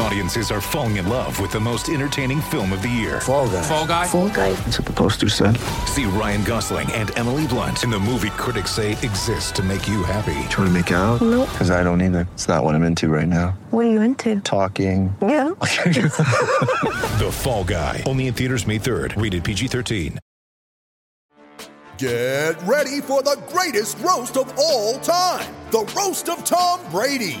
Audiences are falling in love with the most entertaining film of the year. Fall guy. Fall Guy. Fall guy. That's what the poster said. See Ryan Gosling and Emily Blunt in the movie critics say exists to make you happy. Trying to make it out? Nope. Because I don't either. It's not what I'm into right now. What are you into? Talking. Yeah. The Fall Guy. Only in theaters May 3rd. Rated PG-13. Get ready for the greatest roast of all time the Roast of Tom Brady,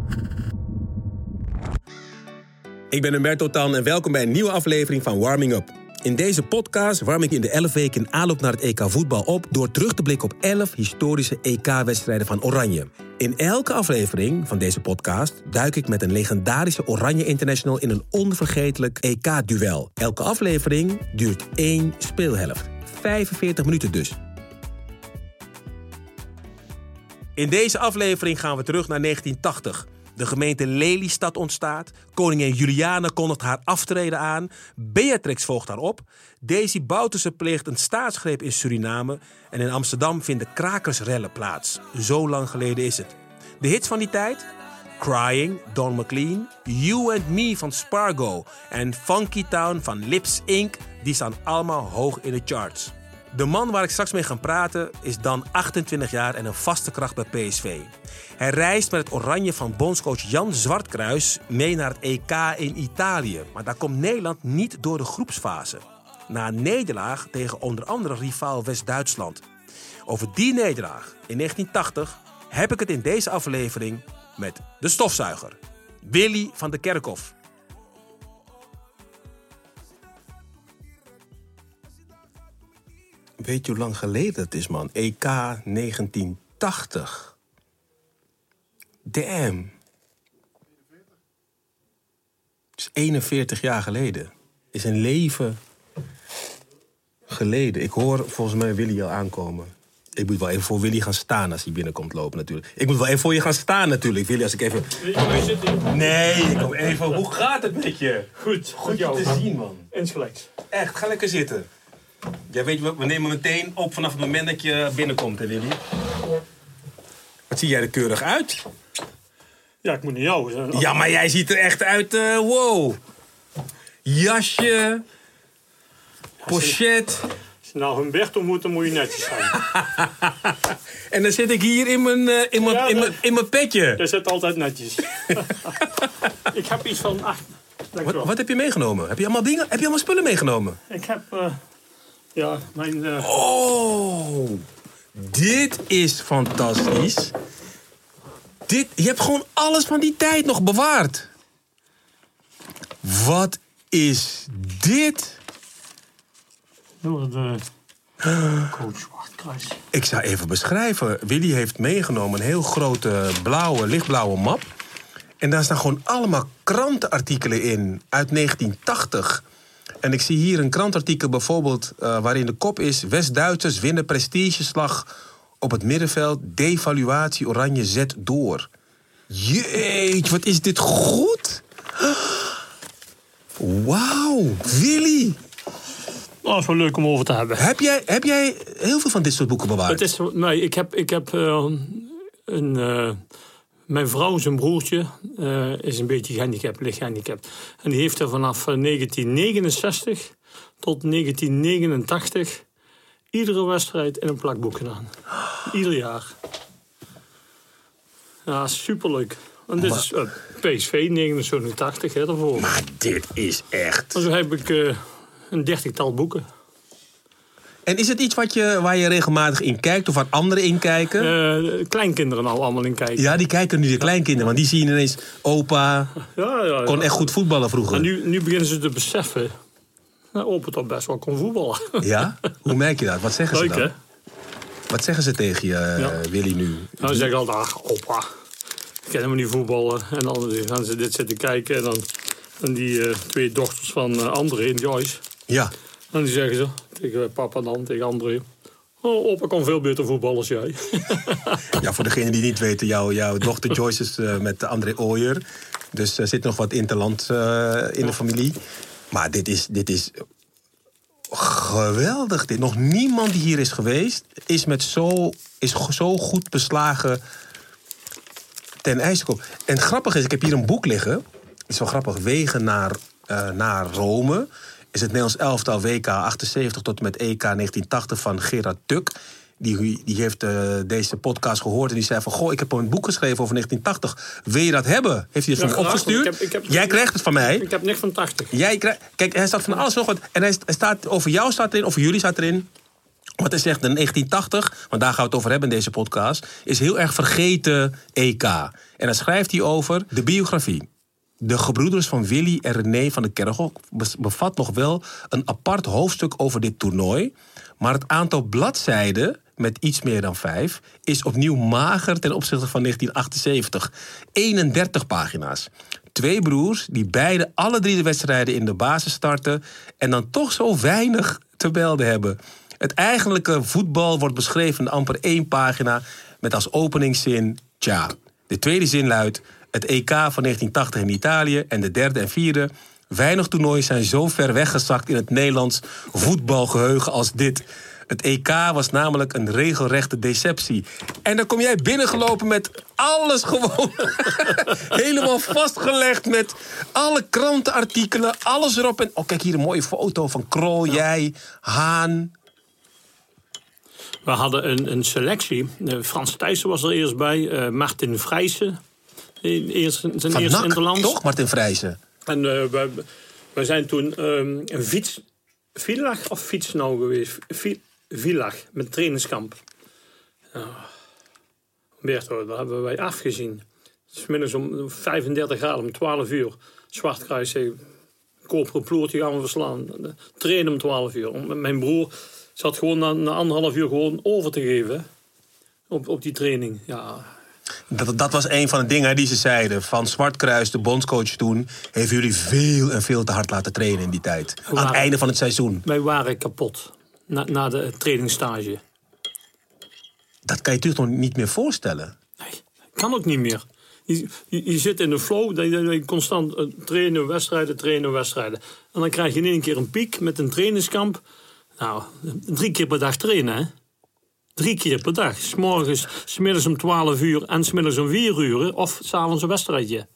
Ik ben Humberto Tan en welkom bij een nieuwe aflevering van Warming Up. In deze podcast warm ik in de 11 weken in aanloop naar het EK voetbal op door terug te blikken op 11 historische EK-wedstrijden van Oranje. In elke aflevering van deze podcast duik ik met een legendarische Oranje International in een onvergetelijk EK-duel. Elke aflevering duurt één speelhelft. 45 minuten dus. In deze aflevering gaan we terug naar 1980. De gemeente Lelystad ontstaat. Koningin Juliana kondigt haar aftreden aan. Beatrix volgt daarop. Daisy Bouterse pleegt een staatsgreep in Suriname. En in Amsterdam vinden krakersrellen plaats. Zo lang geleden is het. De hits van die tijd? Crying, Don McLean, You and Me van Spargo en Funky Town van Lips Inc. Die staan allemaal hoog in de charts. De man waar ik straks mee ga praten is dan 28 jaar en een vaste kracht bij PSV. Hij reist met het oranje van bondscoach Jan Zwartkruis mee naar het EK in Italië. Maar daar komt Nederland niet door de groepsfase. Na een nederlaag tegen onder andere rivaal West-Duitsland. Over die nederlaag in 1980 heb ik het in deze aflevering met de stofzuiger. Willy van de Kerkhof. Weet je hoe lang geleden het is, man? EK 1980. Damn. Het is 41 jaar geleden. Is een leven geleden. Ik hoor volgens mij Willy al aankomen. Ik moet wel even voor Willy gaan staan als hij binnenkomt lopen natuurlijk. Ik moet wel even voor je gaan staan natuurlijk, Willy, als ik even... Nee, ik kom even... Hoe gaat het met je? Goed, Goed je te zien, man. Insgelijks. Echt, ga lekker zitten. Ja, weet je, we nemen meteen op vanaf het moment dat je binnenkomt, hè, Willy? Wat zie jij er keurig uit? Ja, ik moet naar jou. hè. Ja, maar jij ziet er echt uit, eh, wow. Jasje, pochet. Als je nou Humberto moet, dan moet je netjes zijn. En dan zit ik hier in mijn, eh, in mijn, Ja, in dat- mijn, in mijn petje. Je zit altijd netjes. ik heb iets van Wat, wat heb je meegenomen? Heb je allemaal dingen? Heb je allemaal spullen meegenomen? Ik heb, eh, ja, mijn, eh, Oh, dit is fantastisch. Dit, je hebt gewoon alles van die tijd nog bewaard. Wat is dit? door de coach Zwartkruis. Ik zou even beschrijven. Willy heeft meegenomen een heel grote blauwe, lichtblauwe map. En daar staan gewoon allemaal krantenartikelen in uit 1980. En ik zie hier een krantartikel bijvoorbeeld eh, waarin de kop is... West-Duitsers winnen prestigeslag op het middenveld. Devaluatie Oranje zet door. Jeetje, wat is dit goed? Wauw, Willy. Is wel leuk om over te hebben. Heb jij, heb jij heel veel van dit soort boeken bewaard? Het is, zo- nee, ik heb, ik heb eh, een, eh, mijn vrouw, zijn broertje, eh, is een beetje gehandicapt, licht gehandicapt. En die heeft er vanaf eh, 1969 tot 1989 iedere wedstrijd in een plakboek gedaan. Ieder jaar. Ja, superleuk. En dit is eh, PSV 1987, hè, daarvoor. Maar dit is echt. Zo heb ik eh, een dertigtal boeken. En is het iets wat je, waar je regelmatig in kijkt of waar anderen in kijken? Eh, kleinkinderen nou allemaal in kijken. Ja, die kijken nu de kleinkinderen, want die zien ineens opa ja, ja, kon echt goed voetballen vroeger. En nu, nu beginnen ze te beseffen dat opa toch best wel kon voetballen. Ja? Hoe merk je dat? Wat zeggen ze dan? hè? Wat zeggen ze tegen je, eh, Ja. Willy, nu? Nou, ze zeggen altijd, ach, opa, ik kan helemaal niet voetballen. En dan gaan ze dit zitten kijken. En dan en die eh, twee dochters van eh, André en Joyce. Ja. En die zeggen ze tegen papa dan, tegen André. Oh, opa kan veel beter voetballen als jij. ja, voor degenen die niet weten, jouw, dochter Joyce is eh, met André Ooyer. Dus er zit nog wat interland eh, in de familie. Maar dit is, dit is geweldig. Dit. Nog niemand die hier is geweest, is, met zo, is zo goed beslagen ten ijs gekomen. En grappig is, ik heb hier een boek liggen. Het is wel grappig. Wegen naar, eh, naar Rome. Is het Nederlands elftal WK 78 tot en met EK 1980 van Gerard Tuk. Die, die heeft eh, deze podcast gehoord en die zei van... Goh, ik heb een boek geschreven over 1980. Wil je dat hebben? Heeft hij het Ja, opgestuurd? want ik heb- ik heb- Jij krijgt het van mij. ik heb niks van 80. Jij krijgt, kijk, hij staat van alles nog wat. En hij, staat, over jou staat erin, over jullie staat erin. Wat hij zegt, de 1980, want daar gaan we het over hebben in deze podcast, is heel erg vergeten EK. En dan schrijft hij over de biografie. De gebroeders van Willy en René van de Kerkhof bevat nog wel een apart hoofdstuk over dit toernooi. Maar het aantal bladzijden, met iets meer dan vijf, is opnieuw mager ten opzichte van 1978. 31 pagina's. Twee broers die beide alle drie de wedstrijden in de basis starten en dan toch zo weinig te melden hebben. Het eigenlijke voetbal wordt beschreven in amper één pagina met als openingszin tja. De tweede zin luidt het EK van 1980 in Italië en de derde en vierde. Weinig toernooien zijn zo ver weggezakt in het Nederlands voetbalgeheugen als dit. Het EK was namelijk een regelrechte deceptie. En dan kom jij binnengelopen met alles gewoon helemaal vastgelegd met alle krantenartikelen, alles erop. En oh, kijk hier een mooie foto van Krol, jij, Haan. We hadden een, een selectie. Eh, Frans Thijssen was er eerst bij. eh, Martin Vrijsen. In- Eerst, zijn Van eerste NAC, interlands. toch, Martin Vrijzen? En eh, we, we zijn toen ehm, een fiets... Villach of fietsnauw geweest? Vi- Villach, met trainingskamp. Ja. Berto, daar hebben wij afgezien. Het is middags om 35 graden, om 12 uur. Zwartkruis zei, koperen ploert, die gaan we verslaan. Trainen om 12 uur. Mijn broer zat gewoon na, na anderhalf uur gewoon over te geven. Op, op die training. Ja, Dat, dat was een van de dingen die ze zeiden. Van Zwartkruis, de bondscoach toen, heeft jullie veel en veel te hard laten trainen in die tijd. Aan het einde van het seizoen. wij waren kapot. Na, na de trainingsstage. Dat kan je je toch nog niet meer voorstellen. Nee, kan ook niet meer. Je, je, je zit in een flow, dat je, dat je constant eh, trainen, wedstrijden, trainen, wedstrijden. En dan krijg je in één keer een piek met een trainingskamp. Nou, drie keer per dag trainen, hè? Drie keer per dag. S'morgens, smiddags om 12 uur en smiddags om 4 uur. Of s'avonds een wedstrijdje.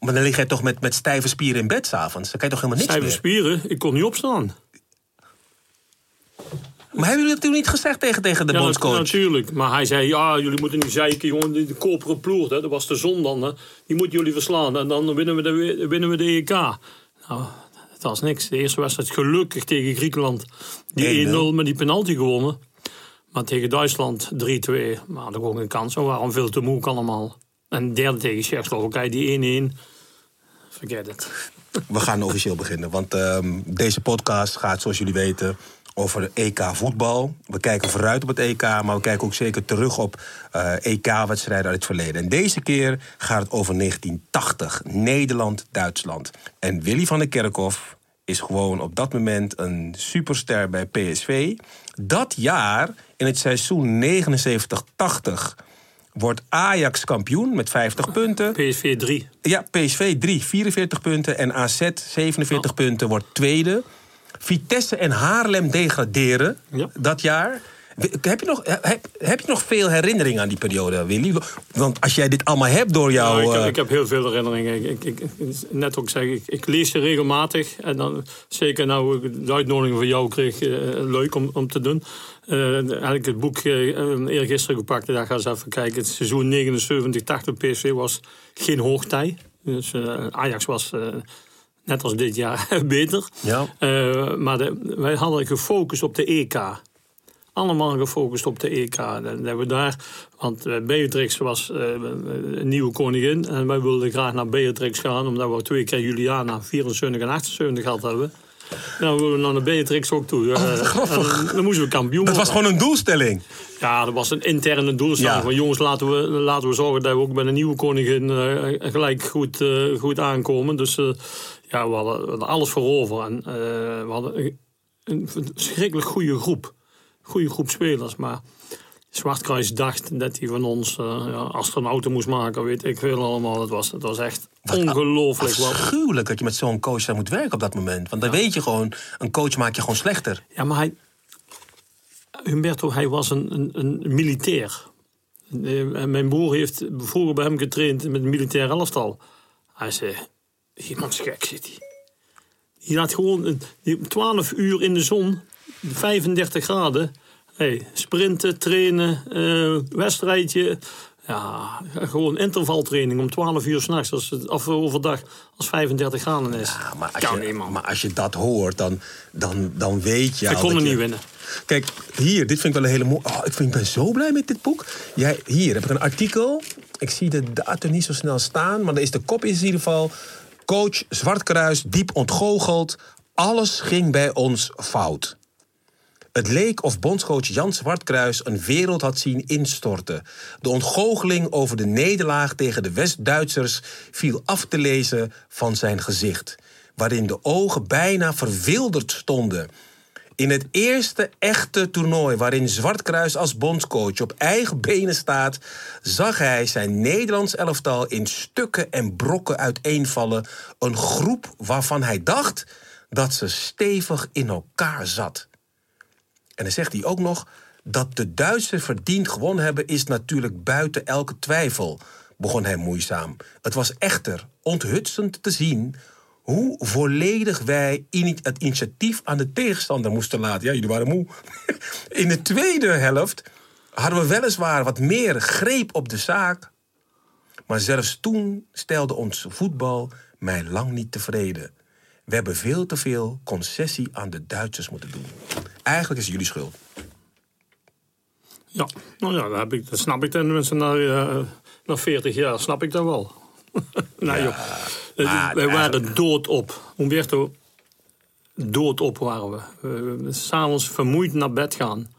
Maar dan lig jij toch met, met stijve spieren in bed s'avonds. Dan kan je toch helemaal niks Stijve meer. spieren, ik kon niet opstaan. Maar hebben jullie dat toen niet gezegd tegen, tegen de Ja, bondscoach? natuurlijk. Maar hij zei, ja, jullie moeten niet zeiken, jongen. Die de koperen ploert, hè, dat was de zon dan. Hè. Die moeten jullie verslaan. En dan winnen we de, winnen we de EK. Nou, het was niks. De eerste wedstrijd gelukkig tegen Griekenland. Die 1-0 1-0. met die penalty gewonnen. Maar tegen Duitsland 3-2. Maar dat ook een kans. We waren veel te moe allemaal. En derde tegen Tsjechoslowakije, die 1-1. Forget it. We gaan officieel beginnen. Want ehm, deze podcast gaat, zoals jullie weten, over EK voetbal. We kijken vooruit op het EK, maar we kijken ook zeker terug op eh, EK-wedstrijden uit het verleden. En deze keer gaat het over 1980, Nederland-Duitsland. En Willy van der Kerkhof is gewoon op dat moment een superster bij PSV. Dat jaar, in het seizoen 79-80, wordt Ajax kampioen met 50 punten. PSV 3. Ja, PSV 3, 44 punten. En AZ 47 punten, wordt tweede. Vitesse en Haarlem degraderen Ja. dat jaar. Heb je, nog, heb, heb je nog veel herinneringen aan die periode, Willy? Want als jij dit allemaal hebt door jou... Ik, heb, eh, ik heb heel veel herinneringen. Ik, ik, net ook zeg, ik, ik lees ze regelmatig. En dan, zeker nou ik de uitnodiging van jou kreeg, eh, leuk om, om te doen. Eh eigenlijk het boek eh eergisteren gepakt. en Daar gaan ze even kijken. Het seizoen 79-80 PSV was geen hoogtij. Dus Ajax was... Net als dit jaar beter. Ja. Maar de- wij hadden gefocust op de EK allemaal gefocust op de EK. En hebben we daar, want eh, Beatrix was eh, een nieuwe koningin. En wij wilden graag naar Beatrix gaan, omdat we twee keer Juliana 74 en 78 gehad hebben. Nou, we willen naar de Beatrix ook toe. Eh, grappig. en dan moesten we kampioen Dat was gewoon een doelstelling. Ja, dat was een interne doelstelling. Ja. Van jongens, laten we, laten we zorgen dat we ook bij de nieuwe koningin gelijk goed, goed aankomen. Dus ja, we hadden, we hadden alles voor over. En we hadden een, een verschrikkelijk goede groep. Goede groep spelers. Maar Zwartkruis dacht dat hij van ons eh ja, astronauten moest maken. Weet ik veel allemaal. Het was, het was echt ongelooflijk. wat- Afschuwelijk dat je met zo'n coach moet werken op dat moment. Want dan weet je gewoon, een coach maakt je gewoon slechter. Ja, maar hij. Humberto, hij was een, een, een militair. Eh, en mijn broer heeft vroeger bij hem getraind met een militair elftal. Hij zei: Iemand gek zit hij. Die laat gewoon een- die 12 uur in de zon, 35 graden. Hey, sprinten, trainen, eh, wedstrijdje. Ja, gewoon intervaltraining om 12 uur s'nachts of overdag als 35 graden is. Ja, maar, als kan je, niet, man. maar als je dat hoort, dan, dan, dan weet je al kon er je- niet winnen. Kijk, hier, dit vind ik wel een hele mooie... Oh, ik, vind, ik ben zo blij met dit boek. Jij, hier heb ik een artikel. Ik zie de datum niet zo snel staan, maar er is de kop is in ieder geval... Coach Zwartkruis, diep ontgoocheld. Alles ging bij ons fout. Het leek of bondscoach Jan Zwartkruis een wereld had zien instorten. De ontgoocheling over de nederlaag tegen de West-Duitsers viel af te lezen van zijn gezicht, waarin de ogen bijna verwilderd stonden. In het eerste echte toernooi waarin Zwartkruis als bondscoach op eigen benen staat, zag hij zijn Nederlands elftal in stukken en brokken uiteenvallen. Een groep waarvan hij dacht dat ze stevig in elkaar zat. En dan zegt hij ook nog dat de Duitsers verdiend gewonnen hebben is natuurlijk buiten elke twijfel, begon hij moeizaam. Het was echter onthutsend te zien hoe volledig wij het initiatief aan de tegenstander moesten laten. Ja, jullie waren moe. In de tweede helft hadden we weliswaar wat meer greep op de zaak, maar zelfs toen stelde ons voetbal mij lang niet tevreden. We hebben veel te veel concessie aan de Duitsers moeten doen. Eigenlijk is het jullie schuld. Ja, nou ja, dat, heb ik, snap ik tenminste na, eh, na 40 jaar, snap ik dat wel. nou joh, Eh, wij eigenlijk- waren doodop. Humberto, doodop waren we. we. we S'avonds vermoeid naar bed gaan.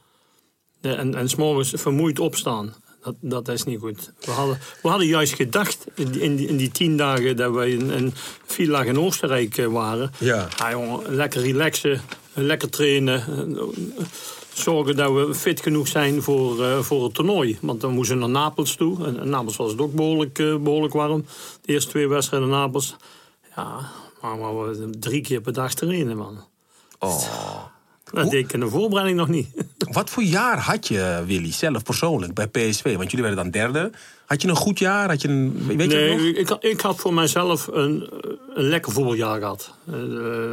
En, en s'morgens vermoeid opstaan. Dat, dat is niet goed. We hadden, we hadden juist gedacht in die, in die, in die tien dagen dat wij in, in vier dagen in Oostenrijk eh, waren. Ja. Ah, jongen, lekker relaxen, lekker trainen. Zorgen dat we fit genoeg zijn voor, eh, voor het toernooi. Want dan moesten we naar Napels toe. En Napels was het ook behoorlijk, eh, behoorlijk warm. De eerste twee wedstrijden in Napels. Ja, maar, maar we drie keer per dag trainen, man. Oh. Dat deed ik in de voorbereiding nog niet. Wat voor jaar had je, Willy, zelf persoonlijk bij PSV? Want jullie werden dan derde. Had je een goed jaar? Had je een, weet je het nog? Nee, ik, had- ik had voor mijzelf een, een lekker voetbaljaar gehad. Eh,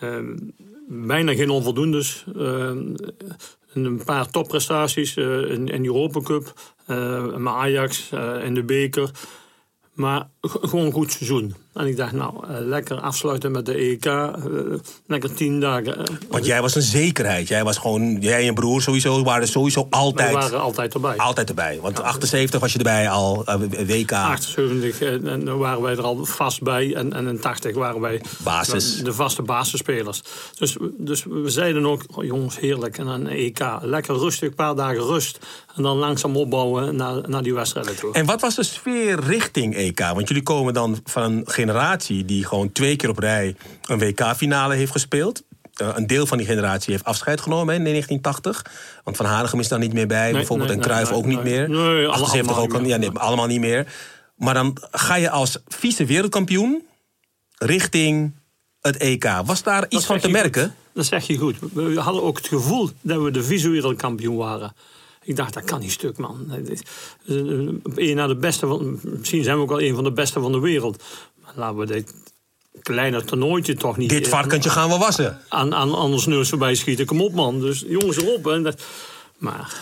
eh, bijna geen onvoldoendes. Eh, een paar topprestaties eh, in, in de Europa Cup. eh met Ajax in de beker. Maar gewoon een goed seizoen. En ik dacht, nou, eh, lekker afsluiten met de EK. eh, lekker tien dagen. eh, Want jij was een zekerheid. Jij was gewoon, jij en je broer sowieso waren sowieso altijd, waren altijd erbij. altijd erbij. Want 78 was je erbij al, WK. 78 en, waren wij er al vast bij. En, en in 80 waren wij Basis. de vaste basisspelers. Dus, dus we zeiden ook, oh, jongens, heerlijk. En een EK, lekker rustig, een paar dagen rust. En dan langzaam opbouwen naar, naar die wedstrijden toe. En wat was de sfeer richting EK? Want jullie komen dan van een generatie die gewoon twee keer op rij een WK-finale heeft gespeeld. Eh, een deel van die generatie heeft afscheid genomen hè, in 1980. Want Van Hanegem is dan niet meer bij, bijvoorbeeld. nee, en Cruijff nee, ook niet meer. Nee, alle- 78 allemaal ook al ja, nee, allemaal niet meer. Maar dan ga je als vice-wereldkampioen richting het EK. Was daar iets van te merken? goed. Dat zeg je goed. We hadden ook het gevoel dat we de vice-wereldkampioen waren. Ik dacht, dat kan niet stuk, man. Een naar de beste van, misschien zijn we ook wel een van de beste van de wereld. Maar laten we dit kleine toernooitje toch niet... Dit eh, varkentje gaan we wassen. aan, aan anders neus voorbij schieten. Kom op, man. Dus jongens erop. Hè. Dat- Maar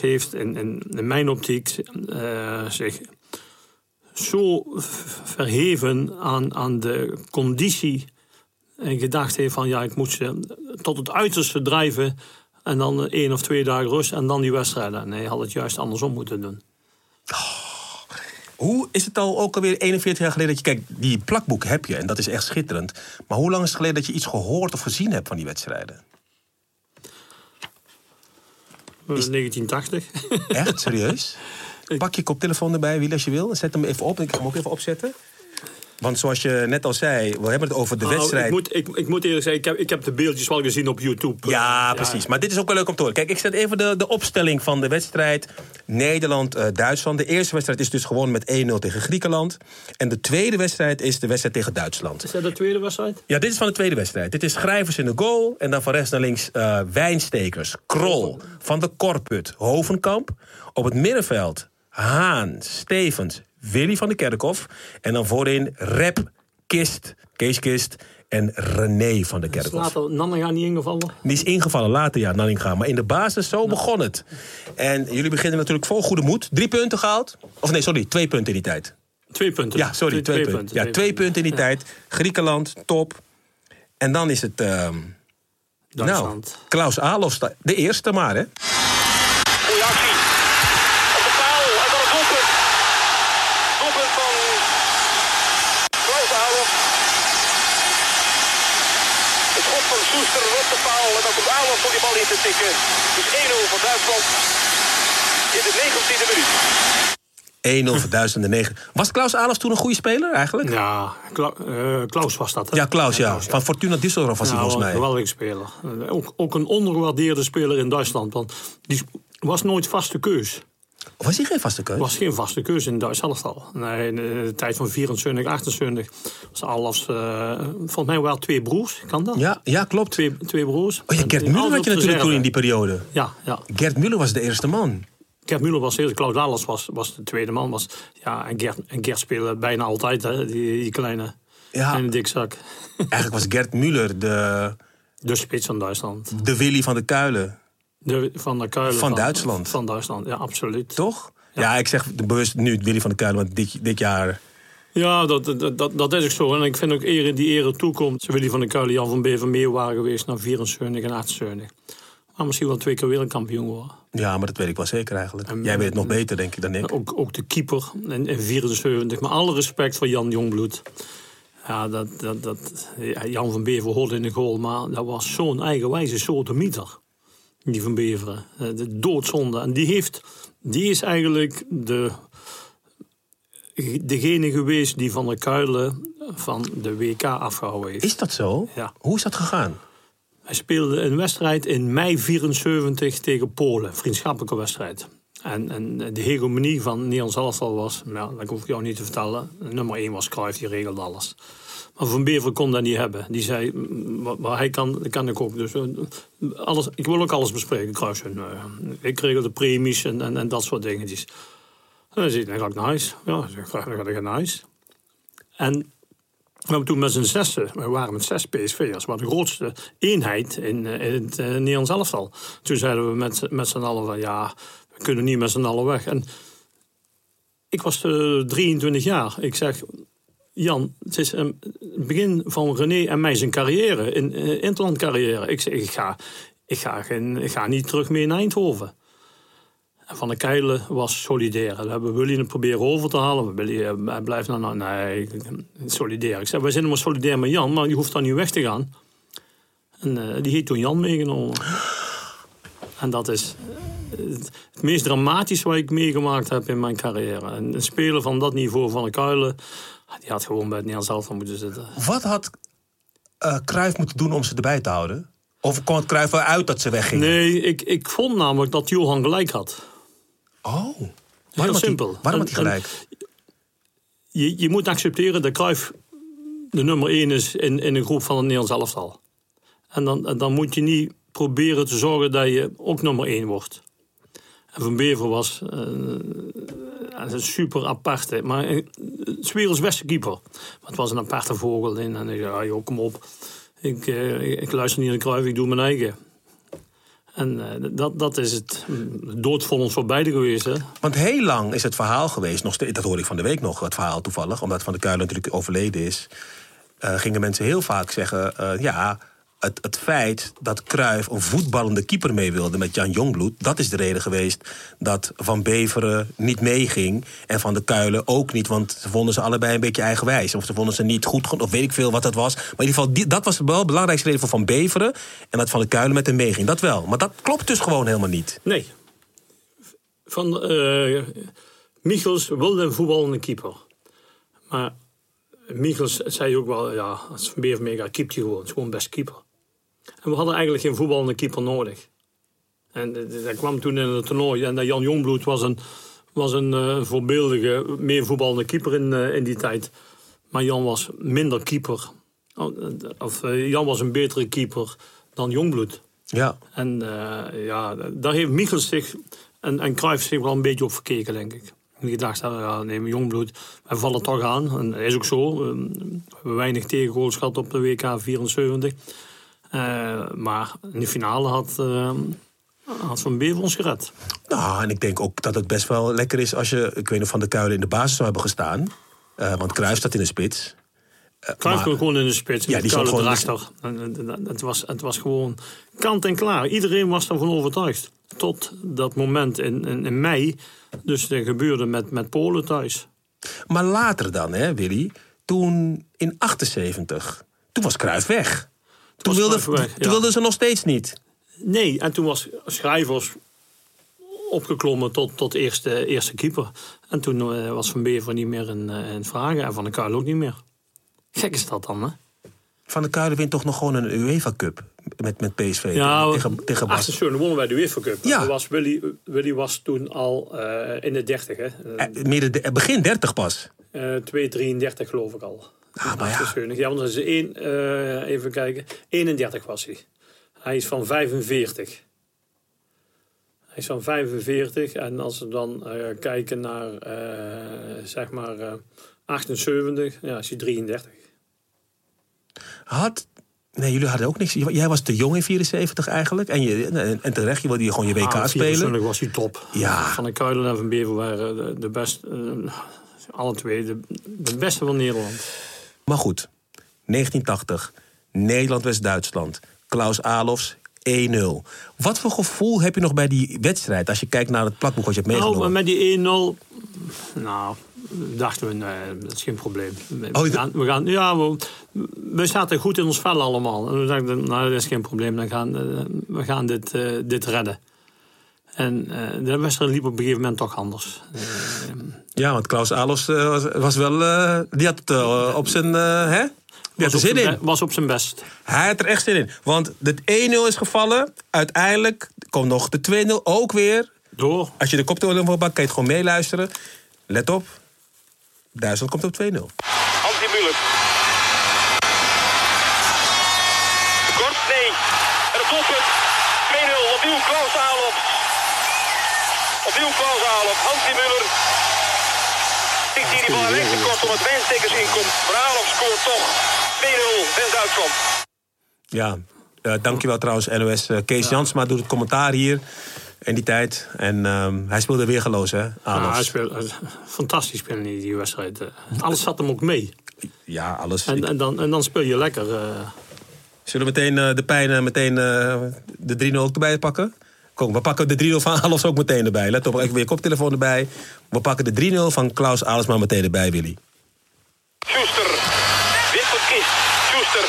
heeft in, in, in mijn optiek eh, zich zo verheven aan, aan de conditie. En gedacht heeft van ja, ik moet ze tot het uiterste drijven. En dan één of twee dagen rust en dan die wedstrijden. Nee, had het juist andersom moeten doen. Hoe is het al ook alweer 41 jaar geleden dat je... Kijk, die plakboek heb je en dat is echt schitterend. Maar hoe lang is het geleden dat je iets gehoord of gezien hebt van die wedstrijden? Eh, 1980. Echt? Serieus? Pak je koptelefoon erbij, Wiel, als je wil. Zet hem even op. Ik ga hem ook even opzetten. Want zoals je net al zei, we hebben het over de Nou, wedstrijd. ik, moet, ik, ik moet eerlijk zeggen, ik heb, ik heb de beeldjes wel gezien op YouTube. Ja, precies. Maar dit is ook wel leuk om te horen. Kijk, ik zet even de, de opstelling van de wedstrijd Nederland-Duitsland. de eerste wedstrijd is dus gewoon met 1-0 tegen Griekenland. En de tweede wedstrijd is de wedstrijd tegen Duitsland. Is dat de tweede wedstrijd? Ja, dit is van de tweede wedstrijd. Dit is Schrijvers in de goal. En dan van rechts naar links eh, Wijnstekers, Krol, Van de Korput, Hovenkamp. Op het middenveld Haan, Stevens, Willy van de Kerkhof. En dan voorin Rep, Kist, Kees Kist en René van de Is Kerkhof. later Nanninga niet ingevallen? Die is ingevallen later, ja, Nanninga. Maar in de basis, zo begon het. En jullie beginnen natuurlijk vol goede moed. Drie punten gehaald. Of nee, sorry, twee punten in die tijd. Twee punten. Ja, sorry, twee, punten. Ja, twee punten in die tijd. Griekenland, top. En dan is het... ehm, nou, Duitsland. Klaus Alof, sta- de eerste maar, hè? Goeie actie. Op de paal. En dan een doelpunt. Doelpunt van Klaus Alof. Het schot van Soester op de paal. En dan komt Alof om die bal in te tikken. Dus 1-0 voor Duitsland. In de 19e minuut. 1-0 voor Duitsland en 9. Was Klaus Alof toen een goede speler eigenlijk? Ja, Kla- eh, Klaus was dat. hè? Ja, Klaus, ja. Van Fortuna Düsseldorf was hij volgens een mij. geweldige speler. Eh, Ook, ook een ondergewaardeerde speler in Duitsland. Want die was nooit vaste keus. Of was hij geen vaste keus? was geen vaste keuze in Duits elftal. Nee, in de tijd van 24, 28 was Alafs... eh volgens mij wel twee broers, kan dat? Ja, ja, klopt. Twee, twee broers. Oh ja, Gert Muller had je natuurlijk toen in die periode. Ja, ja. Gert Muller was de eerste man. Gert Muller was eerst, Klaus Alafs was, was de tweede man. Was, ja, en, Gert, en Gert speelde bijna altijd, hè, die, die kleine, Ja. kleine dikzak. Eigenlijk was Gert Muller de, De spits van Duitsland. de Willy van de Kuilen. De, van de Kuilen. Van Duitsland. Van Duitsland, ja, absoluut. Toch? Ja, ik zeg bewust nu Willy van de Kuilen, want dit, dit jaar... Ja, dat, dat, dat, dat is ook zo. En ik vind ook eer die ere toekomt. Ze willen van de Kuilen, Jan van Bever meer waren geweest naar 74 en 78. Maar misschien wel twee keer wereldkampioen worden. Ja, maar dat weet ik wel zeker eigenlijk. Jij weet het nog beter, denk ik, dan ik. Ook, ook de keeper in, in 74. Maar alle respect voor Jan Jongbloed. Ja, dat, dat, dat, ja, Jan van Bever hoorde in de goal, maar dat was zo'n eigenwijze soortemieter. Die van Beveren. Eh, De doodzonde. En die, heeft, die is eigenlijk de, degene geweest die van de kuilen van de WK afgehouden heeft. Is dat zo? Ja. Hoe is dat gegaan? Hij speelde een wedstrijd in mei 74 tegen Polen, vriendschappelijke wedstrijd. En, en de hegemonie van Nederlands elftal was, nou, dat hoef ik jou niet te vertellen. Nummer 1 was Cruijff, die regelde alles. Maar Van Bever kon dat niet hebben. Die zei, wat hij kan, dat kan ik ook. Dus, eh, alles, ik wil ook alles bespreken, Cruijff. ja, ik regel de premies en, en, dat soort dingetjes. En dan zei hij, dan ga naar huis. Ja, dan ga dan ga ik naar huis. En we hebben toen met z'n zessen, we waren met zes PSV'ers, maar de grootste eenheid in, eh, het eh, Nederlands elftal. Toen zeiden we met, met z'n allen van ja, we kunnen niet met z'n allen weg. En ik was eh, 23 jaar. Ik zeg, Jan, het is het begin van René en mij zijn carrière, in, eh, interlandcarrière. Ik zeg, ik ga, ik, ga geen, ik ga niet terug meer naar Eindhoven. Van der Keilen was solidair. We hebben Willy het proberen over te halen. Willy eh, hij blijft nou, nou nee, solidair. Ik zei, wij zijn maar solidair met Jan, maar je hoeft dan niet weg te gaan. En eh, die heeft toen Jan meegenomen. En dat is eh, het, meest dramatische wat ik meegemaakt heb in mijn carrière. En een speler van dat niveau van de Kuilen, die had gewoon bij het Nederlands elftal moeten zitten. Wat had Cruijff moeten doen om ze erbij te houden? Of kwam het Cruijff wel uit dat ze weggingen? Nee, ik, ik vond namelijk dat Johan gelijk had. Oh, waarom simpel. waarom had hij En- gelijk? je, je moet accepteren dat Cruijff de nummer 1 is in, in een groep van het Nederlands elftal. En dan, en dan moet je niet proberen te zorgen dat je ook nummer 1 wordt. En Van Bever was eh, een super aparte, maar een 's werelds beste keeper. Maar het was een aparte vogel. En ik zei, ah, joh, kom op. Ik, eh, ik luister niet naar Cruijff, ik doe mijn eigen. En eh, dat, dat is het mm, doodvonnis voor beide geweest. Hè? Want heel lang is het verhaal geweest, nog dat hoor ik van de week nog, het verhaal toevallig, omdat Van der Kuilen natuurlijk overleden is. eh, gingen mensen heel vaak zeggen: eh, ja, het, het feit dat Cruijff een voetballende keeper mee wilde met Jan Jongbloed... dat is de reden geweest dat Van Beveren niet meeging... en Van de Kuilen ook niet, want ze vonden ze allebei een beetje eigenwijs. Of ze vonden ze niet goed, genoeg, of weet ik veel wat dat was. Maar in ieder geval, dat was wel de belangrijkste reden voor Van Beveren... en dat Van de Kuilen met hem meeging, dat wel. Maar dat klopt dus gewoon helemaal niet. Nee. Van, eh Michels wilde een voetballende keeper. Maar Michels zei ook wel, ja, als Van Bever meegaat, keept hij gewoon. Het is gewoon best keeper. En we hadden eigenlijk geen voetballende keeper nodig. En dat kwam toen in het toernooi. En dat Jan Jongbloed was een, was een eh, voorbeeldige, meer voetballende keeper in, eh, in die tijd. Maar Jan was minder keeper. Oh, eh, Of Jan was een betere keeper dan Jongbloed. Ja. En ja, daar heeft Michels zich en, en Cruijff zich wel een beetje op verkeken, denk ik. En die gedacht hebben, ja, nee, maar Jongbloed, wij vallen toch aan. En dat is ook zo. Ehm, We hebben weinig tegengoals gehad op de WK 74. Eh, maar in de finale had, ehm, had Van Bever ons gered. Nou, en ik denk ook dat het best wel lekker is als je, ik weet nog, Van de Kuilen in de basis zou hebben gestaan. Eh, want Cruijff staat in de spits. Maar- kon gewoon in de spits. Ja, die stond gewoon erachter. Het was, het was gewoon kant en klaar. Iedereen was ervan overtuigd. Tot dat moment in, in, in mei. Dus dat gebeurde met, met Polen thuis. Maar later dan, hè, Willy, toen in 78, toen was Cruijff weg. Toen, wilde, ja. wilden ze nog steeds niet. Nee, en toen was Schrijvers opgeklommen tot, tot eerste, eerste keeper. En toen eh, was Van Bever niet meer in, eh, in vragen. En Van der Kuil ook niet meer. Gek is dat dan, hè? Van der Kuilen wint toch nog gewoon een UEFA Cup met, met PSV Ja, tegen, tegen Bas. 78 wonnen wij de UEFA Cup. Ja. Was Willy, Willy was toen al eh, in de 30, hè? Eh, midden de- begin 30 pas. Eh 2,33 geloof ik al. Ah, maar ja. 78. Ja, want is één, eh, even kijken. 31 was hij. Hij is van 45. Hij is van 45. En als we dan eh, kijken naar, eh, zeg maar, eh 78, ja, is hij 33. Had, nee, jullie hadden ook niks. Jij was te jong in 74 eigenlijk. En, je, en, terecht, je wilde gewoon je WK Ah, spelen. 24 was hij top. Ja. Van de Kuilen en Van Bever waren de, de beste, alle twee, de, de beste van Nederland. Maar goed, 1980. Nederland-West-Duitsland. Klaus Alofs 1-0. Wat voor gevoel heb je nog bij die wedstrijd... als je kijkt naar het plakboek wat je hebt Nou, meegenomen? maar met die 1-0, nou, dachten we, nee, dat is geen probleem. We, Oh, gaan, we gaan, ja, we, we zaten goed in ons vel allemaal. En we dachten, nou, dat is geen probleem, dan gaan, eh, we gaan dit, eh, dit redden. En eh, de wedstrijd liep op een gegeven moment toch anders. Eh, Ja, want Klaus Alofs eh, was, was wel... die had het op zijn... hè? Die had er zin in. was op zijn best. Hij had er echt zin in. Want de 1-0 is gevallen. Uiteindelijk komt nog de 2-0 ook weer. Door. Als je de koptelefoon op pakt, kan je het gewoon meeluisteren. Let op. Duitsland komt op 2-0. Hansi Müller. Kort, nee. En het doelpunt. 2-0. Opnieuw Klaus Alof. Opnieuw Klaus Alof. Hansi Müller. Tikt hier die bal rechts te kort omdat Wijnstekers inkomt. Alof scoort toch. 2-0. West-Duitsland. Ja, eh, dankjewel trouwens NOS. Eh, Kees Jansma doet het commentaar hier in die tijd. En ehm, hij speelde weergeloos, hè, Ja, hij speelde, fantastisch spelen die, die wedstrijd. Alles zat hem ook mee. Ja, alles. En, Ik- en, dan, en dan speel je lekker. eh. Zullen we meteen de pijn, meteen de 3-0 ook erbij pakken? Kom, we pakken de 3-0 van Alofs ook meteen erbij. Let op, even weer je koptelefoon erbij. We pakken de 3-0 van Klaus Alofs meteen erbij, Willy. Schuster. Wint van Kist. Schuster.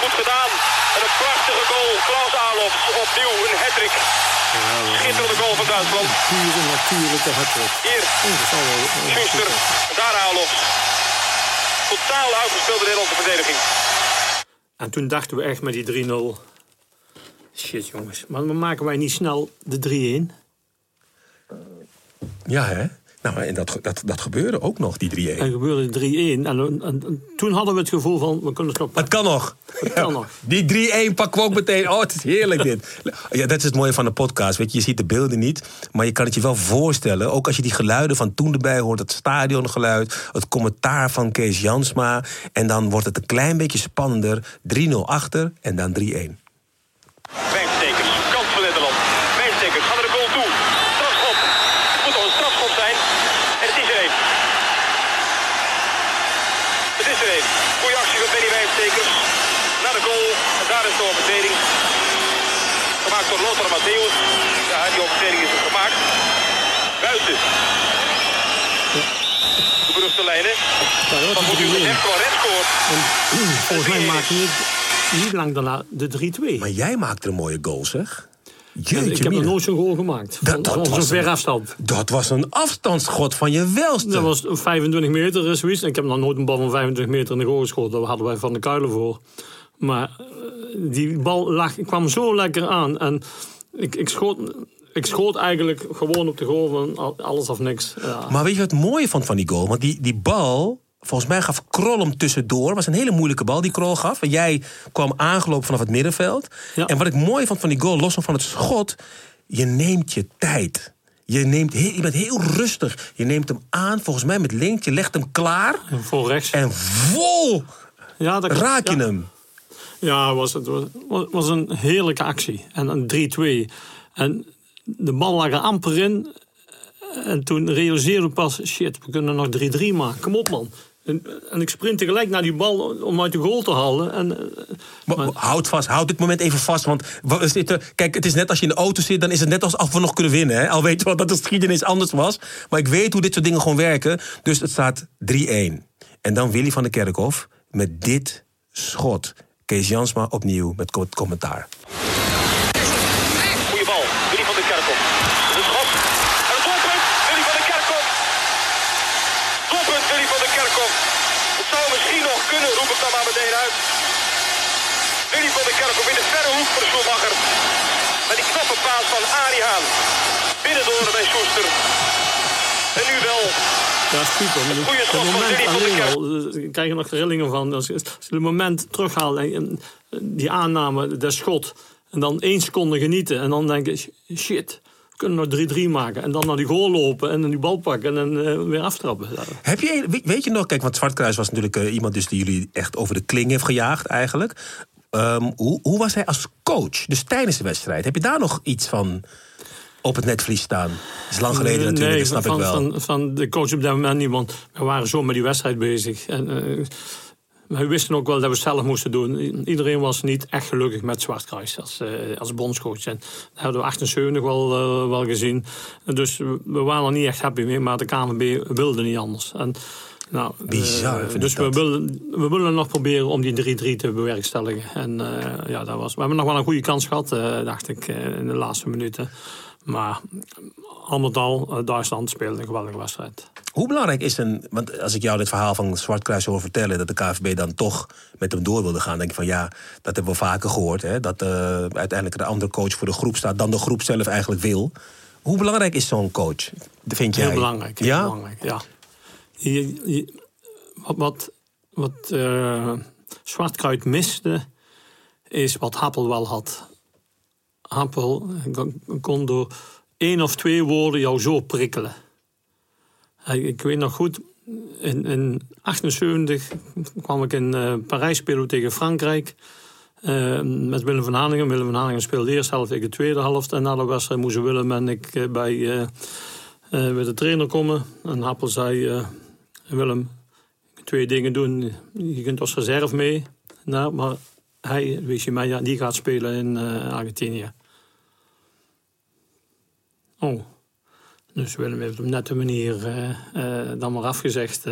Goed gedaan. En een prachtige goal. Klaus Alof. Opnieuw een hat-trick. Schitterende goal van Duitsland. pure natuurlijke hattrick. Hier. Schuster. Daar Alof. Totaal uitgespeelde Nederlandse verdediging. En toen dachten we echt met die 3-0... Shit jongens, maar maken wij niet snel de 3-1. Ja, hè? Nou, en dat, dat, dat gebeurde ook nog, die 3-1. En gebeurde 3-1. En, en- en toen hadden we het gevoel van, we kunnen het nog Het kan nog. kan nog. Die 3-1 pakken we ook meteen. Oh, het is heerlijk dit. Ja, dat is het mooie van de podcast. Weet je, je ziet de beelden niet, maar je kan het je wel voorstellen. Ook als je die geluiden van toen erbij hoort, het stadiongeluid, het commentaar van Kees Jansma. En dan wordt het een klein beetje spannender. 3-0 achter en dan 3-1. Wijnstekers. Kans voor Nederland. Wijnstekers gaat naar de goal toe. Strafschop. Het moet al een strafschop zijn. En het is er een. Het is er een. Goeie actie van Benny Wijnstekers. naar de goal. En daar is de overtreding. Gemaakt door Lothar Matthäus. Ja, die overtreding is er gemaakt. Buiten. De beruchte lijnen. Van het moet u 3-1. echt wel red scoort. Volgens mij maakte niet, niet lang daarna de 3-2. Maar jij maakte een mooie goal, zeg. Jeetje, ik heb nog nooit zo'n goal gemaakt. Dat- Van- dat van zo'n ver een- afstand. Dat was een afstandsschot van je welste. Dat was 25 meter, zoiets. En ik heb nog nooit een bal van 25 meter in de goal geschoten. Daar hadden wij van de kuilen voor. Maar eh, die bal lag, kwam zo lekker aan. En ik, ik, schoot, ik schoot eigenlijk gewoon op de goal van al- alles of niks. Ja. Maar weet je wat het mooie vond van die goal? Want die, die bal, volgens mij gaf Krol hem tussendoor. was een hele moeilijke bal die Krol gaf. En jij kwam aangelopen vanaf het middenveld. Ja. En wat ik mooi vond van die goal, los van het schot... je neemt je tijd. Je, neemt, je bent heel rustig. Je neemt hem aan, volgens mij met links. Je legt hem klaar. Voor rechts. En vol ja, dat raak je ja. hem. Ja, was het was, was een heerlijke actie. En een 3-2. En de bal lag er amper in. En toen realiseerde ik pas, shit, we kunnen nog 3-3 maken. Kom op, man. En, ik sprint tegelijk naar die bal om uit de goal te halen. En, eh, Maar, maar- houd vast, houd dit moment even vast. Want we zitten, kijk, het is net als je in de auto zit, dan is het net alsof we nog kunnen winnen. Hè? Al weet je wel dat de geschiedenis anders was. Maar ik weet hoe dit soort dingen gewoon werken. Dus het staat 3-1. En dan Willy van der Kerkhof met dit schot. Kees Jansma opnieuw met co- commentaar. Goeie bal. Willy van der Kerkhoff. De schot. En het doelpunt. Willy van der Kerkhoff. Doelpunt Willy van der Kerkhoff. Het zou misschien nog kunnen, roep ik dan maar meteen uit. Willy van der Kerkhoff in de verre hoek voor de Schumacher. Met die knappe paas van Arie Haan. Binnendoor bij Soester. En nu wel. ja, super. Maar schot van moment Willy van der alleen Kerk. al, eh, ik krijg er nog rillingen van. Als je als je het moment terughaalt en, en die aanname, dat schot. En dan één seconde genieten. En dan denk je, shit, we kunnen nog 3-3 maken. En dan naar die goal lopen en dan die bal pakken en eh, weer aftrappen. Ja. Heb je, weet- weet je nog, kijk, want Zwartkruis was natuurlijk eh, iemand dus die jullie echt over de kling heeft gejaagd eigenlijk. Ehm, hoe, hoe was hij als coach? Dus tijdens de wedstrijd. Heb je daar nog iets van op het netvlies staan? Dat is lang geleden natuurlijk, nee, dat snap van, ik wel. Van, van de coach op dat moment niet, want we waren zo met die wedstrijd bezig. En, eh, we wisten ook wel dat we het zelf moesten doen. Iedereen was niet echt gelukkig met Zwartkruis als, eh, als bondscoach. En dat hadden we 78 wel, eh, wel gezien. En dus we we waren er niet echt happy mee, maar de KNVB wilde niet anders. En, nou, eh, Bizar, ik dus we willen, we willen nog proberen om die 3-3 te bewerkstelligen. En eh, ja, dat was, we hebben nog wel een goede kans gehad, eh, dacht ik, eh, in de laatste minuten. Maar al met al, eh, Duitsland speelde een geweldige wedstrijd. Hoe belangrijk is een. Want als ik jou dit verhaal van Zwartkruis hoor vertellen. dat de KVB dan toch met hem door wilde gaan. denk ik van ja, dat hebben we vaker gehoord. Hè, dat eh, uiteindelijk de andere coach voor de groep staat. dan de groep zelf eigenlijk wil. Hoe belangrijk is zo'n coach? Vind jij? Heel belangrijk. Heel ja? belangrijk, ja. Wat wat, wat eh, Zwartkruid miste, is wat Happel wel had. Happel kon- door één of twee woorden jou zo prikkelen. Hij- Ik weet nog goed, in, in 78 kwam ik in eh, Parijs spelen tegen Frankrijk. eh, met Willem van Hanegem. Willem van Hanegem speelde de eerste helft, ik de tweede helft. En na de wedstrijd moesten Willem en ik eh, bij, eh, eh, bij de trainer komen. En Happel zei, eh, Willem, twee dingen doen. Je kunt als reserve mee. Nou, maar hij, weet je, mij, ja, die gaat spelen in eh, Argentinië. Oh. Dus Willem heeft op nette manier eh, eh, dan maar afgezegd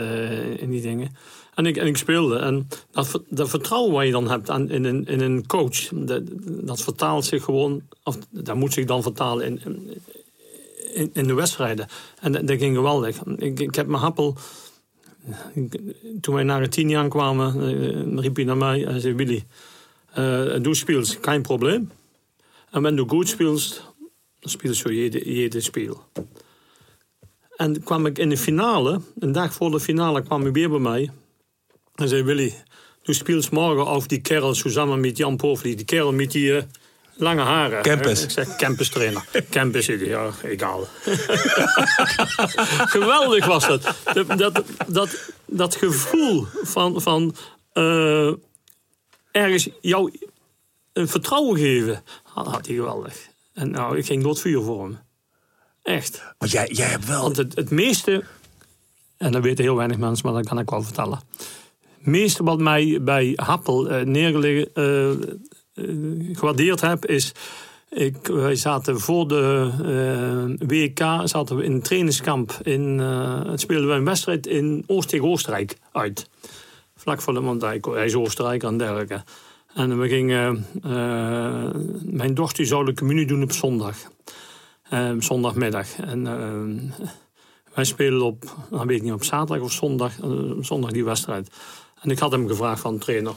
in die dingen. En ik, en ik speelde. En dat, dat vertrouwen wat je dan hebt aan, in, een, in een coach, dat, dat vertaalt zich gewoon, of dat moet zich dan vertalen in, in, in de wedstrijden. En dat, dat ging geweldig. Ik, ik heb mijn happel. Toen wij naar Argentinië aankwamen, eh, riep hij naar mij en zei: Willy, eh du speelst geen probleem. En wenn du goed speelst, dan speelst je jede, jede speel. En kwam ik in de finale, een dag voor de finale kwam hij weer bij mij. En zei, Willy, du speelst morgen auf die kerel samen met Jan Povli. Die kerel met die eh, lange haren. Eh, Ik zeg, campus trainer. campus, ja, egal. Geweldig was dat. Dat, dat, dat, dat gevoel van, van eh, ergens jou een vertrouwen geven, had, had hij geweldig. En nou, ik ging door het vuur voor hem. Echt. Want jij, jij hebt wel. Want het, het meeste, en dat weten heel weinig mensen, maar dat kan ik wel vertellen. meeste wat mij bij Happel eh, neergelegd eh, gewaardeerd heb, is. Ik, wij zaten voor de eh, WK zaten we in een trainingskamp. In, eh, het speelden we een wedstrijd in Oost tegen Oostenrijk uit. Vlak voor de, want hij, is Oostenrijker en dergelijke. En we gingen. eh, mijn dochter zou de communie doen op zondag. Eh, zondagmiddag. En eh, wij spelen op, dan weet ik niet, op zaterdag of zondag, eh, zondag die wedstrijd. En ik had hem gevraagd van trainer,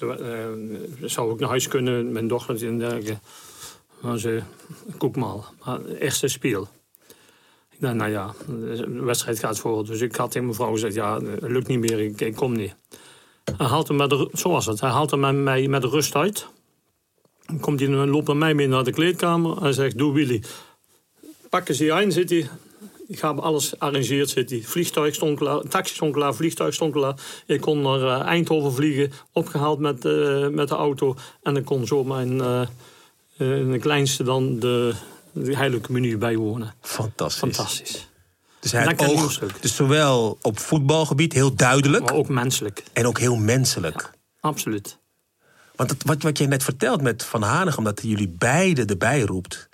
eh, zou ik naar huis kunnen, mijn dochter en dergelijke. Maar ze, koek maar, maar eerste speel. Ik dacht, nou ja, de wedstrijd gaat voor. Dus ik had tegen mijn vrouw gezegd, ja, lukt niet meer, ik, kom niet. Hij haalt hem met zo was het, hij haalt hem met mij met rust uit. Dan komt hij, loopt naar mij mee naar de kleedkamer. Hij zegt, doe Willy. Pakken ze je in, zit hij. Ik heb alles arrangeerd, zit hij. Vliegtuig stond klaar, taxi stond klaar, vliegtuig stond klaar. Ik kon naar eh, Eindhoven vliegen, opgehaald met, eh, met de auto. En ik kon zo mijn eh, eh, de kleinste dan de, de heilige communie bijwonen. Fantastisch. Fantastisch. Dus hij had oog, dus zowel op voetbalgebied heel duidelijk Maar ook menselijk, en ook heel menselijk. absoluut. Want wat, wat je net vertelt met Van Hanegem, dat jullie beiden erbij roept.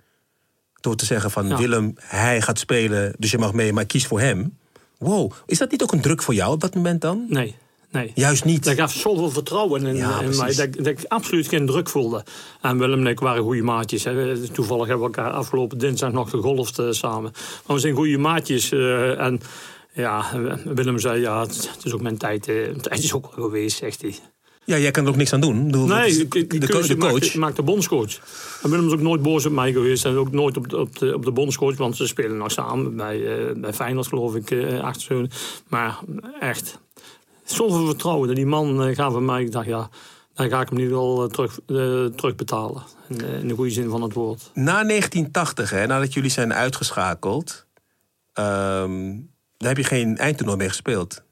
Door te zeggen van Ja. Willem, hij gaat spelen, dus je mag mee, maar kies voor hem. Wow, is dat niet ook een druk voor jou op dat moment dan? Nee, nee. Juist niet. Dat gaf zoveel vertrouwen in, Ja, in mij dat, ik- dat ik absoluut geen druk voelde. En Willem en ik waren goede maatjes. Hè. Toevallig hebben we elkaar afgelopen dinsdag nog gegolfd eh, samen. Maar we zijn goede maatjes. eh, en ja, Willem zei, ja, het, is ook mijn tijd. mijn tijd is ook wel geweest, zegt hij. Ja, jij kan er ook niks aan doen. Dat Nee, de, keuze de coach. maakt, maakt de bondscoach. En Willem is ook nooit boos op mij geweest. En ook nooit op de, op de, op de bondscoach. Want ze spelen nog samen bij, eh bij Feyenoord, geloof ik, eh achter. Maar echt, zoveel vertrouwen. Die man eh gaf van mij. Ik dacht, ja, dan ga ik hem nu wel terug, eh, terugbetalen. In, in de goede zin van het woord. Na 1980, hè, nadat jullie zijn uitgeschakeld, ehm, daar heb je geen eindtoernooi mee gespeeld.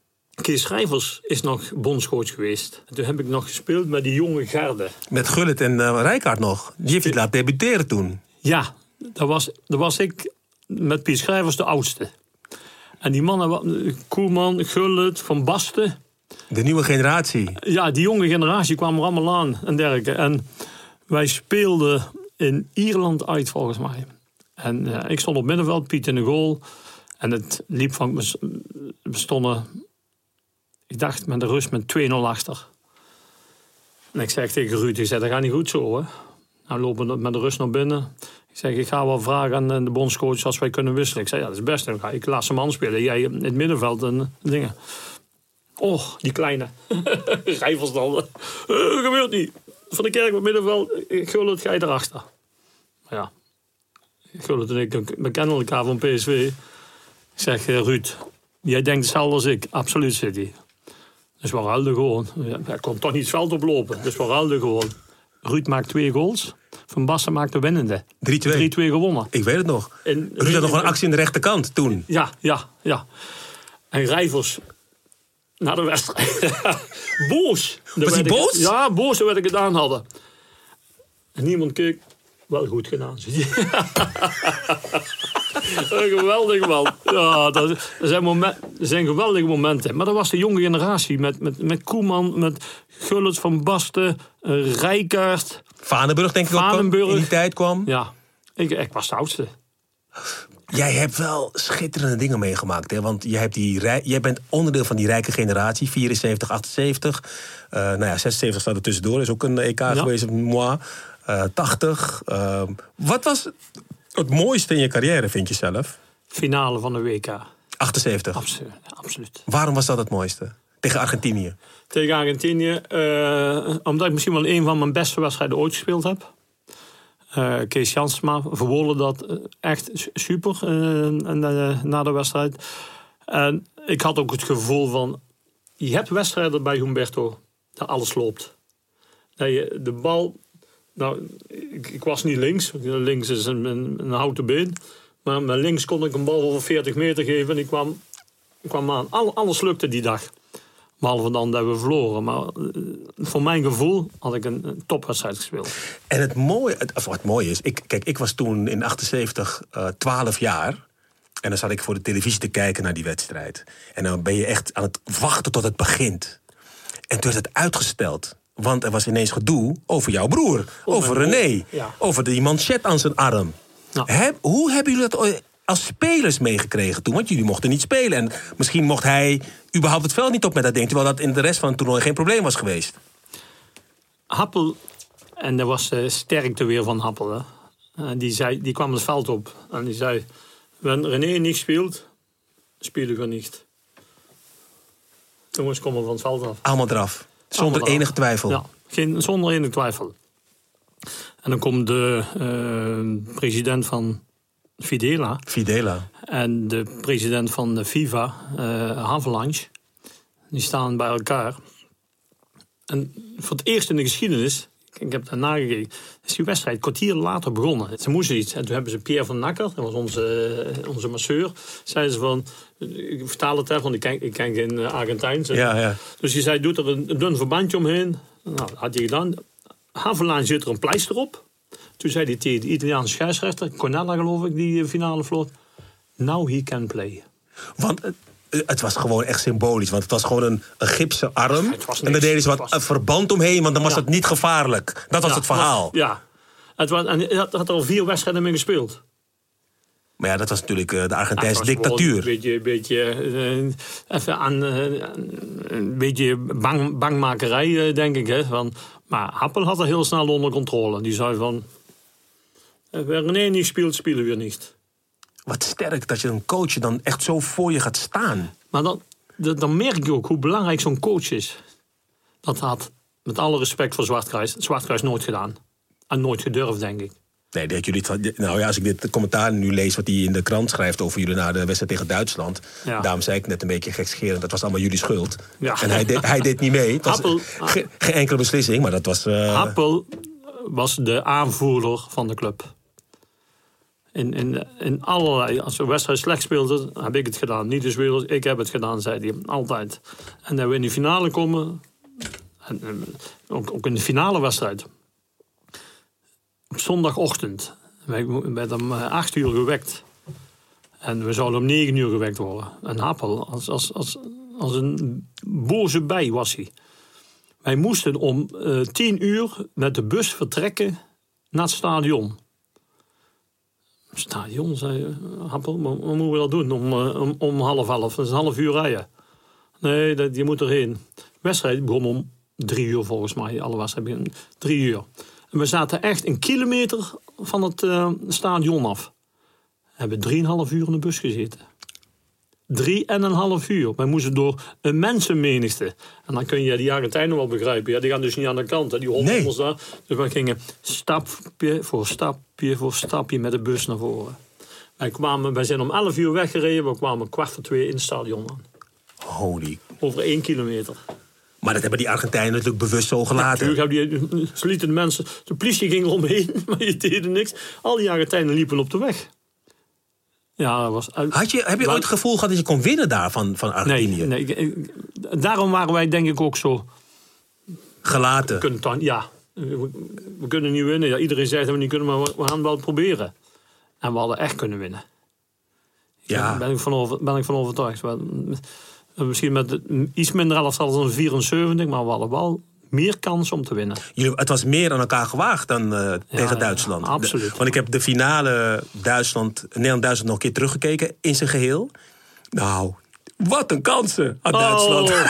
Kees Schrijvers is nog bondscoach geweest. En toen heb ik nog gespeeld met die jonge garde. Met Gullit en uh, Rijkaard nog. Die heeft je laten debuteren toen. Ja, dat was, dat was ik met Piet Schrijvers de oudste. En die mannen, Koelman, Gullit, Van Basten. De nieuwe generatie. Ja, die jonge generatie kwam er allemaal aan en dergelijke. En wij speelden in Ierland uit, volgens mij. En eh, ik stond op middenveld, Piet in de goal. En het liep van... We stonden, ik dacht, met de rust met 2-0 achter. En ik zeg tegen Ruud, ik zeg, dat gaat niet goed zo, hè. Nou lopen we met de rust naar binnen. Ik zeg, ik ga wel vragen aan eh, de bondscoach als wij kunnen wisselen. Ik zei, ja, dat is best. Ik laat ze man spelen. Jij in het middenveld en eh, dingen. Oh, die kleine. Rijvers dan. Eh, gebeurt niet. Van de kerk met middenveld, eh, Gullit, ga je erachter. Maar ja, Gullit en ik we elkaar van PSV. Ik zeg, Ruud, jij denkt hetzelfde als ik. Absoluut, zit. Dus we ruilden gewoon. Hij kon toch niet het veld oplopen. Dus we ruilden gewoon. Ruud maakt twee goals. Van Basten maakt de winnende. 3-2. 3-2 gewonnen. Ik weet het nog. En- Ruud had nog een actie in de rechterkant toen. Ja, ja, ja. En Rijvers na de wedstrijd. boos. Was hij ik- boos? ja, boos dat we het gedaan hadden. En niemand keek. Wel goed gedaan. Een geweldig man. Ja, dat, zijn momen- dat zijn geweldige momenten. Maar dat was de jonge generatie. Met, met, met Koeman, met Gullit van Basten, uh, Rijkaard. Vanenburg denk ik ook Vanenburg. in die tijd kwam. Ja, ik, ik was de oudste. Jij hebt wel schitterende dingen meegemaakt. Hè? Want jij, hebt die, rij- jij bent onderdeel van die rijke generatie. 74, 78. Eh nou ja, 76 staat er tussendoor. Is ook een EK geweest. Moi. Eh 80. Eh, wat was het mooiste in je carrière, vind je zelf? Finale van de WK. 78. Absoluut. absoluut. Waarom was dat het mooiste? Tegen Argentinië. Tegen Argentinië. eh, omdat ik misschien wel een van mijn beste wedstrijden ooit gespeeld heb. Eh, Kees Jansma verwoordde dat echt su- super na de wedstrijd. En ik had ook het gevoel van... Je hebt wedstrijden bij Humberto dat alles loopt. Dat je de bal... Nou, ik, ik was niet links. Links is een, een, houten been. Maar met links kon ik een bal van 40 meter geven. En ik kwam, ik kwam aan. Al, alles lukte die dag. Behalve dan dat we verloren. Maar eh, voor mijn gevoel had ik een, een topwedstrijd gespeeld. En het mooie, het, wat mooi is, ik, kijk, ik was toen in 78 eh 12 jaar. En dan zat ik voor de televisie te kijken naar die wedstrijd. En dan ben je echt aan het wachten tot het begint. En toen werd het uitgesteld. Want er was ineens gedoe over jouw broer. over René. ja. Over die manchet aan zijn arm. Heb- hoe hebben jullie dat als spelers meegekregen toen? Want jullie mochten niet spelen. En misschien mocht hij überhaupt het veld niet op met dat ding. Terwijl dat in de rest van het toernooi geen probleem was geweest. Happel, en dat was de sterkte weer van Happel. Hè. En die, zei, die kwam het veld op en die zei: Wenn René niet speelt, spelen we niet. Jongens komen van het veld af. Allemaal eraf. Zonder enige twijfel. Ja, geen, zonder enige twijfel. En dan komt de eh, president van Fidela Fidela. en de president van de FIFA, eh Havelange. Die staan bij elkaar. En voor het eerst in de geschiedenis, ik heb daar nagekeken, is die wedstrijd kwartier later begonnen. Ze moesten iets. En toen hebben ze Pierre van Nakker, dat was onze, eh, onze masseur, zeiden ze van, ik vertaal het even, want ik ken, ik ken geen eh, Argentijns. Ja, ja. Dus die zei, doet er een, een dun verbandje omheen. Nou, dat had hij gedaan. Havelaan zit er een pleister op. Toen zei hij tegen de Italiaanse scheidsrechter, Cornella geloof ik, die eh, finale vloot. Now he can play. Want het, het was gewoon echt symbolisch. Want het was gewoon een, een gipsen arm. En daar deden ze wat verband omheen. Want dan was Ja. het niet gevaarlijk. Dat was Ja, het verhaal. Ja. Het was, en hij had, had er al vier wedstrijden mee gespeeld. Maar ja, dat was natuurlijk eh, de Argentijnse dictatuur. Een beetje, beetje, eh, even aan, eh, een beetje bang, bangmakerij, eh, denk ik. Hè, van, maar Happel had er heel snel onder controle. Die zei van, eh, René niet speelt, spelen we niet. Wat sterk dat je een coach dan echt zo voor je gaat staan. Maar dan, dan merk je ook hoe belangrijk zo'n coach is. Dat had, met alle respect voor Zwartkruis, Zwartkruis nooit gedaan. En nooit gedurfd, denk ik. Nee, dat jullie het, nou ja, als ik dit commentaar nu lees wat hij in de krant schrijft over jullie na de wedstrijd tegen Duitsland. Ja. Daarom zei ik net een beetje gekscherend, dat was allemaal jullie schuld. Ja. En hij deed, hij deed niet mee. Het was Happel- ge- geen enkele beslissing, maar dat was. eh, Happel was de aanvoerder van de club. In, in, in allerlei, als we wedstrijd slecht speelden, heb ik het gedaan. Niet de spelers, ik heb het gedaan, zei hij. Altijd. En dat we in de finale komen, en, ook, ook in de finale wedstrijd. Op zondagochtend wij werden om eh, acht uur gewekt. En we zouden om negen uur gewekt worden. En Happel, als, als, als, als een boze bij was hij. Wij moesten om eh, tien uur met de bus vertrekken naar het stadion. Stadion, zei eh, Happel, maar wat moeten we dat doen om, eh, om, om half elf? Dat is een half uur rijden. Nee, dat, je moet erheen. De wedstrijd begon om drie uur volgens mij. Alle wedstrijden drie uur. En we zaten echt een kilometer van het eh, stadion af. We hebben drieënhalf uur in de bus gezeten. Drie en een half uur. Wij moesten door een mensenmenigte. En dan kun je die Argentijnen wel begrijpen. Ja, die gaan dus niet aan de kant. Hè. Die Hollanders daar. Dus wij gingen stapje voor stapje voor stapje met de bus naar voren. Wij, kwamen, wij zijn om 11 uur weggereden. We kwamen kwart voor twee in het stadion aan. Holy. Over één kilometer. Maar dat hebben die Argentijnen natuurlijk bewust zo gelaten. Hebben die, ze lieten de mensen... De politie ging eromheen, maar je deed niks. Al die Argentijnen liepen op de weg. Ja, dat was... uit- Had je, heb je ooit het gevoel gehad dat je kon winnen daar van, van Argentinië? Nee, nee daarom waren wij denk ik ook zo... Gelaten. kunnen dan, ja, we, we kunnen niet winnen. Ja, iedereen zegt dat we niet kunnen, maar we, we gaan wel proberen. En we hadden echt kunnen winnen. Daar Ja. ben ik van, over, ben ik van overtuigd. We- Misschien met iets minder elftal dan 74, maar we hadden wel meer kans om te winnen. Jullie, het was meer aan elkaar gewaagd dan eh, tegen Duitsland. absoluut. De- want ik heb de finale Duitsland, Nederland-Duitsland nog een keer teruggekeken in zijn geheel. Nou, wat een kansen aan Duitsland.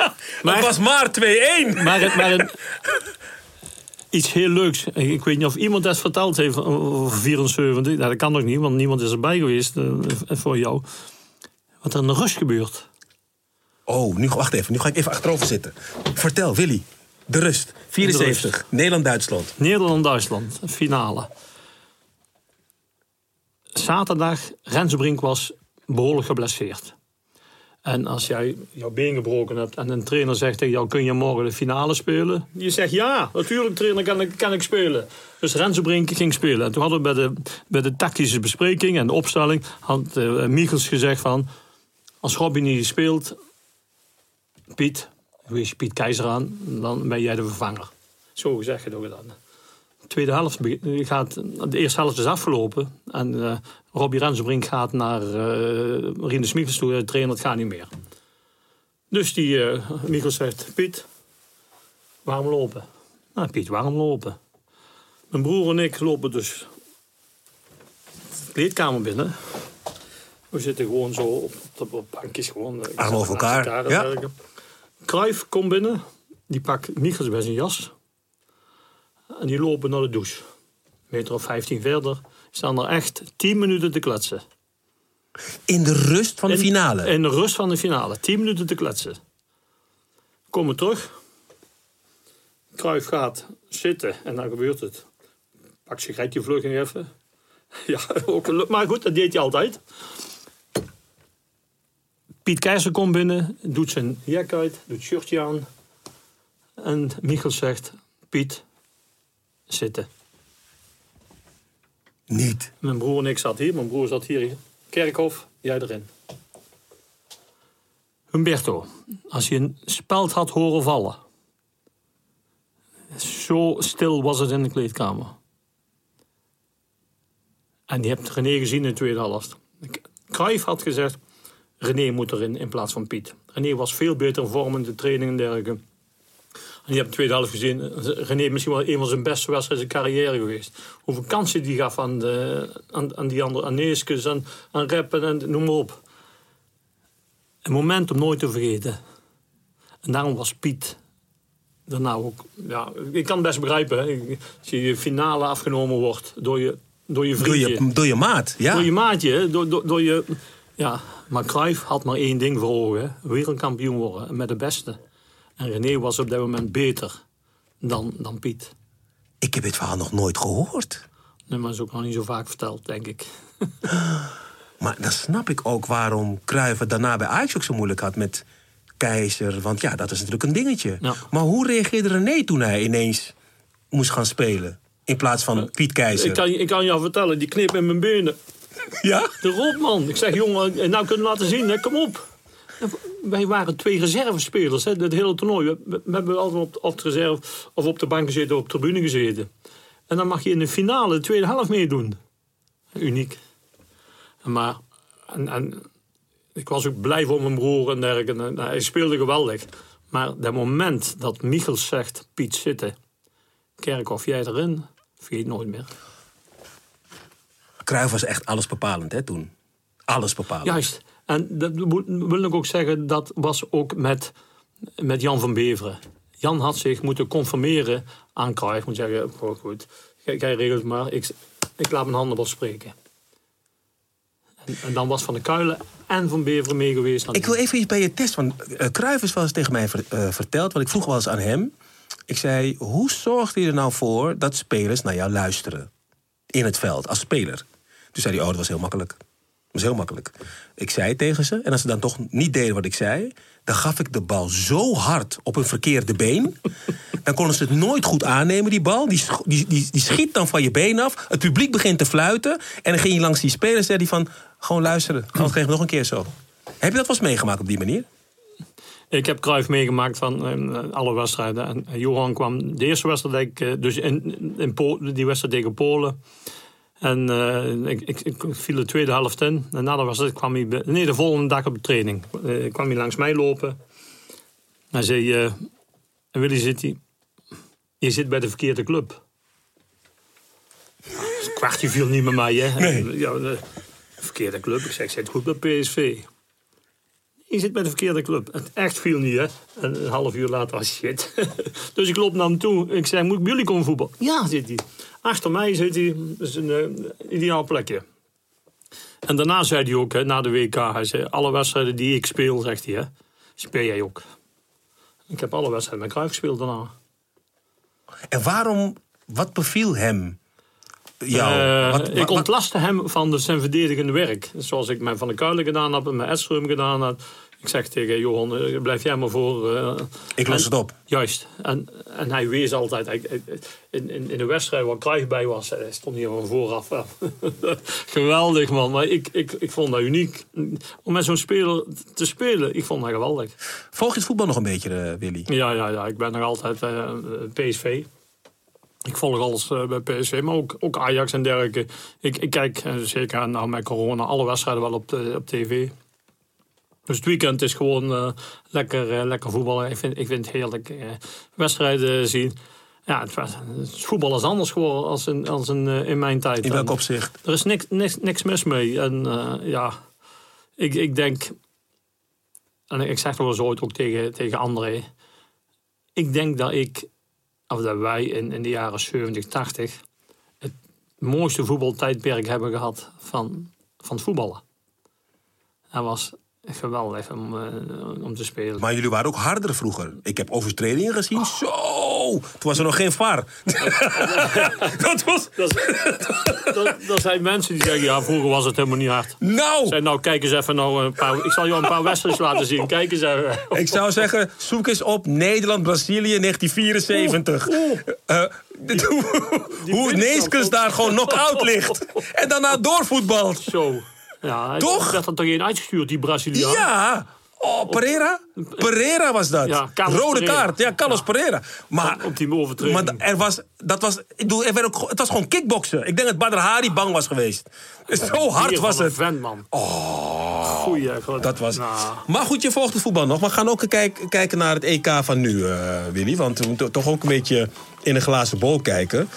Oh. Maar het was maar 2-1. Maar, het- maar het- iets heel leuks. Ik weet niet of iemand dat verteld heeft over 74. Nou, dat kan nog niet, want niemand is erbij geweest eh, voor jou. Wat er in de rust gebeurt. Oh, nu, wacht even. Nu ga ik even achterover zitten. Vertel, Willy. De rust. 74. Nederland-Duitsland. Nederland-Duitsland, finale. Zaterdag, Rensbrink was behoorlijk geblesseerd. En als jij jouw been gebroken hebt en een trainer zegt tegen jou... kun je morgen de finale spelen? Je zegt ja, natuurlijk trainer kan ik, kan ik spelen. Dus Rensenbrink ging spelen. En toen hadden we bij de, bij de tactische bespreking en de opstelling... had eh, Michels gezegd van... als Robbie niet speelt, Piet, wees je Piet Keizer aan... dan ben jij de vervanger. Zo gezegd het ook gedaan. De tweede helft gaat, de eerste helft is afgelopen. En eh Robbie Rensenbrink gaat naar uh, Rinus Michels toe. De trainer, het gaat niet meer. Dus die eh Michel zegt, Piet, waarom lopen? Nou, Piet, waarom lopen? Mijn broer en ik lopen dus de kleedkamer binnen. We zitten gewoon zo op, op, op bankjes. Gewoon, eh, over naast elkaar, ja. Cruijff komt binnen. Die pakt Michels bij zijn jas. En die lopen naar de douche. Een meter of 15 verder. Staan er echt 10 minuten te kletsen. In de rust van de In- finale. In de rust van de finale. 10 minuten te kletsen. Komen terug. Cruijff gaat zitten en dan gebeurt het. Pak sigaretje vlug nog even. Ja, ook, maar goed, dat deed hij altijd. Piet Keizer komt binnen, doet zijn jek uit, doet shirtje aan. En Michel zegt, Piet, zitten. Niet. Mijn broer en ik zat hier. Mijn broer zat hier. Kerkhof, jij erin. Humberto, als je een speld had horen vallen. Zo stil was het in de kleedkamer. En je hebt René gezien in de tweede helft. Cruijff had gezegd, René moet erin in plaats van Piet. René was veel beter in vorm in de training en dergelijke. En je hebt de tweede helft gezien. René misschien wel een van zijn beste wedstrijden zijn carrière geweest. Hoeveel kansen die gaf aan, de, aan, aan die andere, aan Neeskens, aan, aan Reppen en noem maar op. Een moment om nooit te vergeten. En daarom was Piet daarna ook... Ja, ik kan het best begrijpen. Hè. Als je je finale afgenomen wordt door je, door je Door vriendje. je, door je maat, ja. Door je maatje, door, door, door je... Ja, maar Cruijff had maar één ding voor ogen. Wereldkampioen worden, en met de beste. En René was op dat moment beter dan, dan Piet. Ik heb dit verhaal nog nooit gehoord. Nee, maar is ook nog niet zo vaak verteld, denk ik. Maar dan snap ik ook waarom Cruijff het daarna bij Ajax ook zo moeilijk had met Keizer. Want ja, dat is natuurlijk een dingetje. Ja. Maar hoe reageerde René toen hij ineens moest gaan spelen? In plaats van Piet Keizer. Ik kan, je- ik kan jou vertellen, die knip in mijn benen. Ja? De rotman. Ik zeg, jongen, en nou kunnen we laten zien, hè, kom op. Wij waren twee reservespelers, hè, het hele toernooi. We, we- hebben altijd op, op de reserve of op de bank gezeten of op de tribune gezeten. En dan mag je in de finale de tweede helft meedoen. Uniek. Maar, en, en, ik was ook blij voor mijn broer en dergelijke. En, hij speelde geweldig. Maar dat moment dat Michels zegt, Piet zitten. Kerkhoff, jij erin? Vergeet nooit meer. Cruijff was echt alles bepalend hè, toen. Alles bepalend. Juist. En dat wil ik ook zeggen, dat was ook met, met Jan van Beveren. Jan had zich moeten conformeren aan Cruijff. Moet zeggen, oh, goed, jij, regelt maar, ik, ik laat mijn handen wel spreken. En, en dan was Van de Kuilen en Van Beveren mee geweest. Ik wil even iets bij je test. Want uh, Cruijff is wel eens tegen mij ver- eh, verteld. Want ik vroeg wel eens aan hem. Ik zei, hoe zorgt hij er nou voor dat spelers naar jou luisteren? In het veld, als speler. Toen zei hij, oh, dat was heel makkelijk. Dat was heel makkelijk. Ik zei tegen ze, en als ze dan toch niet deden wat ik zei... dan gaf ik de bal zo hard op hun verkeerde been... dan konden ze het nooit goed aannemen, die bal. Die, die, die, die schiet dan van je been af. Het publiek begint te fluiten. En dan ging je langs die spelers en zei hij van... gewoon luisteren, anders kreeg ik nog een keer zo. Heb je dat wel eens meegemaakt op die manier? Ik heb Cruijff meegemaakt van eh, alle wedstrijden. En Johan kwam de eerste wedstrijd, eh, dus in, in die wedstrijd tegen Polen. En eh, ik, ik, ik viel de tweede helft in. En na de wedstrijd kwam hij... bij- Nee, de volgende dag op de training. eh, kwam hij langs mij lopen. Hij zei... eh Willy, zit hij... Je zit bij de verkeerde club. Het kwartje viel niet met mij, hè. Nee. Ja, de verkeerde club. Ik zeg, ik zit goed bij PSV. Je zit bij de verkeerde club. Het echt viel niet, hè. En een half uur later, was shit. dus ik loop naar hem toe. Ik zei, moet ik bij jullie komen voetballen? Ja, zit hij. Achter mij zit hij. Dat is een eh, ideaal plekje. En daarna zei hij ook, hè, na de WK, hij zei, alle wedstrijden die ik speel, zegt hij, hè, speel jij ook. Ik heb alle wedstrijden met Cruijff gespeeld daarna. En waarom, wat beviel hem? Jou? Eh, Wat- ik ontlastte hem van de, zijn verdedigende werk. Zoals ik met Van der Kuilen gedaan heb en met Edström gedaan heb. Ik zeg tegen Johan, eh, blijf jij maar voor. eh, Ik los en- het op. Juist. En, en hij wees altijd. hij- in, in, in de wedstrijd waar Cruijff bij was, hij stond hier van vooraf. wel. geweldig man. Maar ik, ik, ik vond dat uniek. Om met zo'n speler te spelen, ik vond dat geweldig. Volg je het voetbal nog een beetje, Willy? Ja, ja, ja. Ik ben nog altijd PSV. Ik volg alles eh, bij PSV, maar ook, ook Ajax en dergelijke. Ik, ik kijk, eh, zeker nou met corona, alle wedstrijden wel op, de, op tv. Dus het weekend is gewoon eh, lekker, lekker voetballen. Ik vind, ik vind het heerlijk. wedstrijden zien. Ja, het, het voetbal is anders geworden als in, als in, in mijn tijd. In welk opzicht? Er is niks, niks, niks mis mee. En ja, ik, ik denk... En ik zeg nog wel eens ooit ook tegen, tegen André. Ik denk dat ik, of dat wij in, in de jaren 70, 80... het mooiste voetbaltijdperk hebben gehad van, van het voetballen. Dat was geweldig om, eh, om te spelen. Maar jullie waren ook harder vroeger. Ik heb overtredingen gezien. Zo! Toen was er nog geen VAR. dat was... Dat, dat, dat zijn mensen die zeggen, ja, vroeger was het helemaal niet hard. Nou! Zeg, nou, kijk eens even nou een paar... Ik zal je een paar wedstrijden laten zien. Kijk eens even. Ik zou zeggen, zoek eens op Nederland-Brazilië 1974. Eh, hoe hoe Neeskens daar gewoon knock-out ligt. En daarna doorvoetbalt. Zo. Ja, Toch? werd er toch één uitgestuurd, die Braziliaan? Ja! Oh, Pereira? Pereira was dat. Ja, Rode Pereira. kaart. Ja, Carlos Ja. Pereira. Maar, Op die overtreding. maar er was, dat was, ik bedoel, er werd ook, het was gewoon kickboksen. Ik denk dat Badr Hari bang was geweest. Zo hard was het. vent, man. Oh. Goeie. god. Dat was. Nou, Maar goed, je volgt het voetbal nog. Maar we gaan ook kijk- kijken naar het EK van nu, eh, Willy. Want we moeten toch ook een beetje in een glazen bol kijken.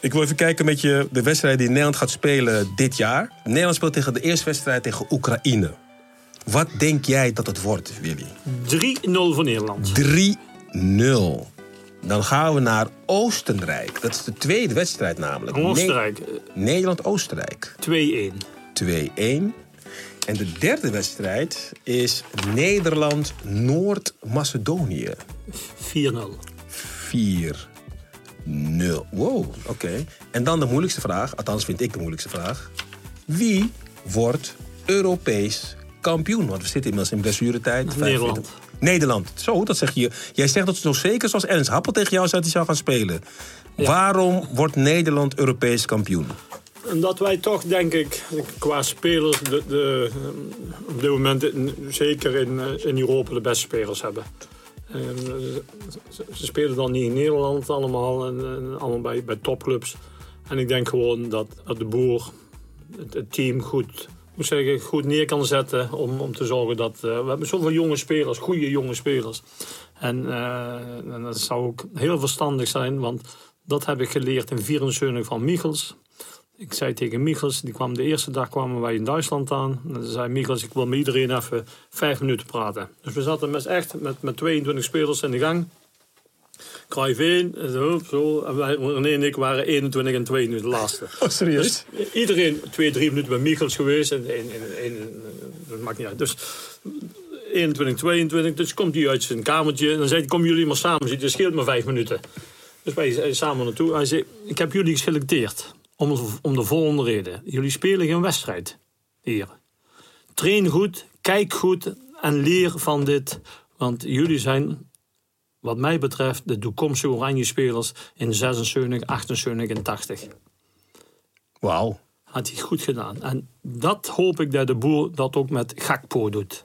Ik wil even kijken met je de wedstrijd die Nederland gaat spelen dit jaar. Nederland speelt tegen de eerste wedstrijd tegen Oekraïne. Wat denk jij dat het wordt, Willy? 3-0 voor Nederland. 3-0. Dan gaan we naar Oostenrijk. Dat is de tweede wedstrijd namelijk. Oostenrijk, Ne- Nederland-Oostenrijk. 2-1. 2-1. En de derde wedstrijd is Nederland-Noord-Macedonië. 4-0. 4-0. Wow, oké. En dan de moeilijkste vraag, althans vind ik de moeilijkste vraag. Wie wordt Europees kampioen? Want we zitten inmiddels in blessuretijd. Nederland. Nederland. Zo, dat zeg je. Jij zegt dat het zo zeker zoals Ernst Happel tegen jou zei dat hij zou gaan spelen. Waarom wordt Nederland Europees kampioen? Omdat wij toch, denk ik, qua spelers... De, de, op dit moment in- zeker in, eh, in Europa de beste spelers hebben. En, eh, ze, ze spelen dan niet in Nederland allemaal. En, en allemaal bij, bij topclubs. En ik denk gewoon dat, dat de boer het, het team goed, moet zeggen, goed neer kan zetten. Om, om te zorgen dat... eh, we hebben zoveel jonge spelers, goede jonge spelers. En, eh, en dat zou ook heel verstandig zijn. Want dat heb ik geleerd in 74 van Michels. Ik zei tegen Michels, die kwam de eerste dag kwamen wij in Duitsland aan. En zei Michels, ik wil met iedereen even vijf minuten praten. Dus we zaten met, echt met, met 22 spelers in de gang. Cruijff 1, en zo, zo. En wij, René en ik waren 21 en 22 de laatste. Oh, serieus? Iedereen twee, drie minuten bij Michels geweest. En, en, en, en- dat maakt niet uit. Dus 21, 22. Dus komt hij uit zijn kamertje. En dan zei hij, komen jullie maar samen zitten. Het scheelt maar vijf minuten. Dus wij zijn samen naartoe. Hij zei, ik heb jullie geselecteerd. Om, om de volgende reden. Jullie spelen geen wedstrijd. Hier. Train goed, kijk goed en leer van dit. Want jullie zijn, wat mij betreft, de toekomstige oranje spelers in 76, 78 en 80 Wauw. had hij goed gedaan. En dat hoop ik dat de boer dat ook met Gakpo doet.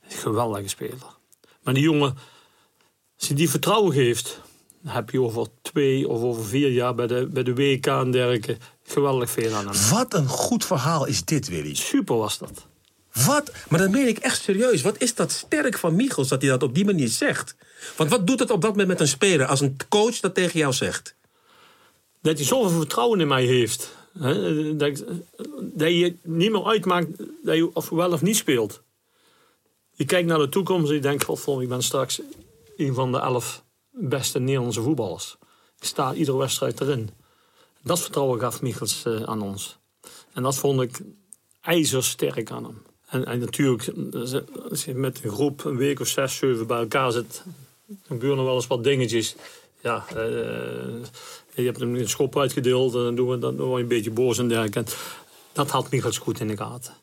Geweldige speler. Maar die jongen, als je die vertrouwen geeft, heb je over twee of over vier jaar bij de, bij de WK en dergelijke geweldig veel aan hem. Wat een goed verhaal is dit, Willy. Super was dat. Wat? Maar dat meen ik echt serieus. Wat is dat sterk van Michels dat hij dat op die manier zegt? Want wat doet het op dat moment met een speler als een coach dat tegen jou zegt? Dat hij zoveel vertrouwen in mij heeft. Dat, je niet meer uitmaakt dat je of wel of niet speelt. Je kijkt naar de toekomst en je denkt, godverdomme, ik ben straks een van de elf beste Nederlandse voetballers. Ik sta iedere wedstrijd erin. Dat vertrouwen gaf Michels eh, aan ons. En dat vond ik ijzersterk aan hem. En, natuurlijk, als je met een groep een week of zes, zeven bij elkaar zit, dan gebeuren er wel eens wat dingetjes. Ja, eh, je hebt hem een schop uitgedeeld en dan doen we, dan word je een beetje boos en dergelijke. Dat had Michels goed in de gaten.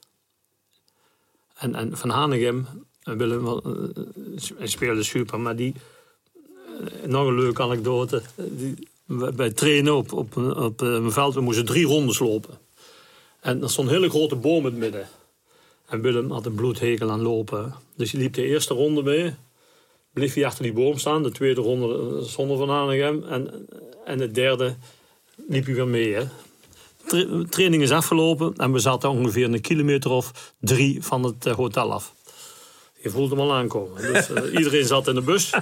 En, en Van Hanegem, eh, Willem, eh, speelde super, maar die, eh, nog een leuke anekdote. eh, Die, bij trainen op, op, op eh, een veld, we moesten drie rondes lopen. En er stond een hele grote boom in het midden. En Willem had een bloedhekel aan lopen. Dus hij liep de eerste ronde mee. Bleef hij achter die boom staan. De tweede ronde eh, zonder Van Hanegem. En, en de derde liep hij weer mee. Hè. Tra- training is afgelopen. En we zaten ongeveer een kilometer of drie van het eh, hotel af. Je voelt hem al aankomen. Dus eh, iedereen zat in de bus.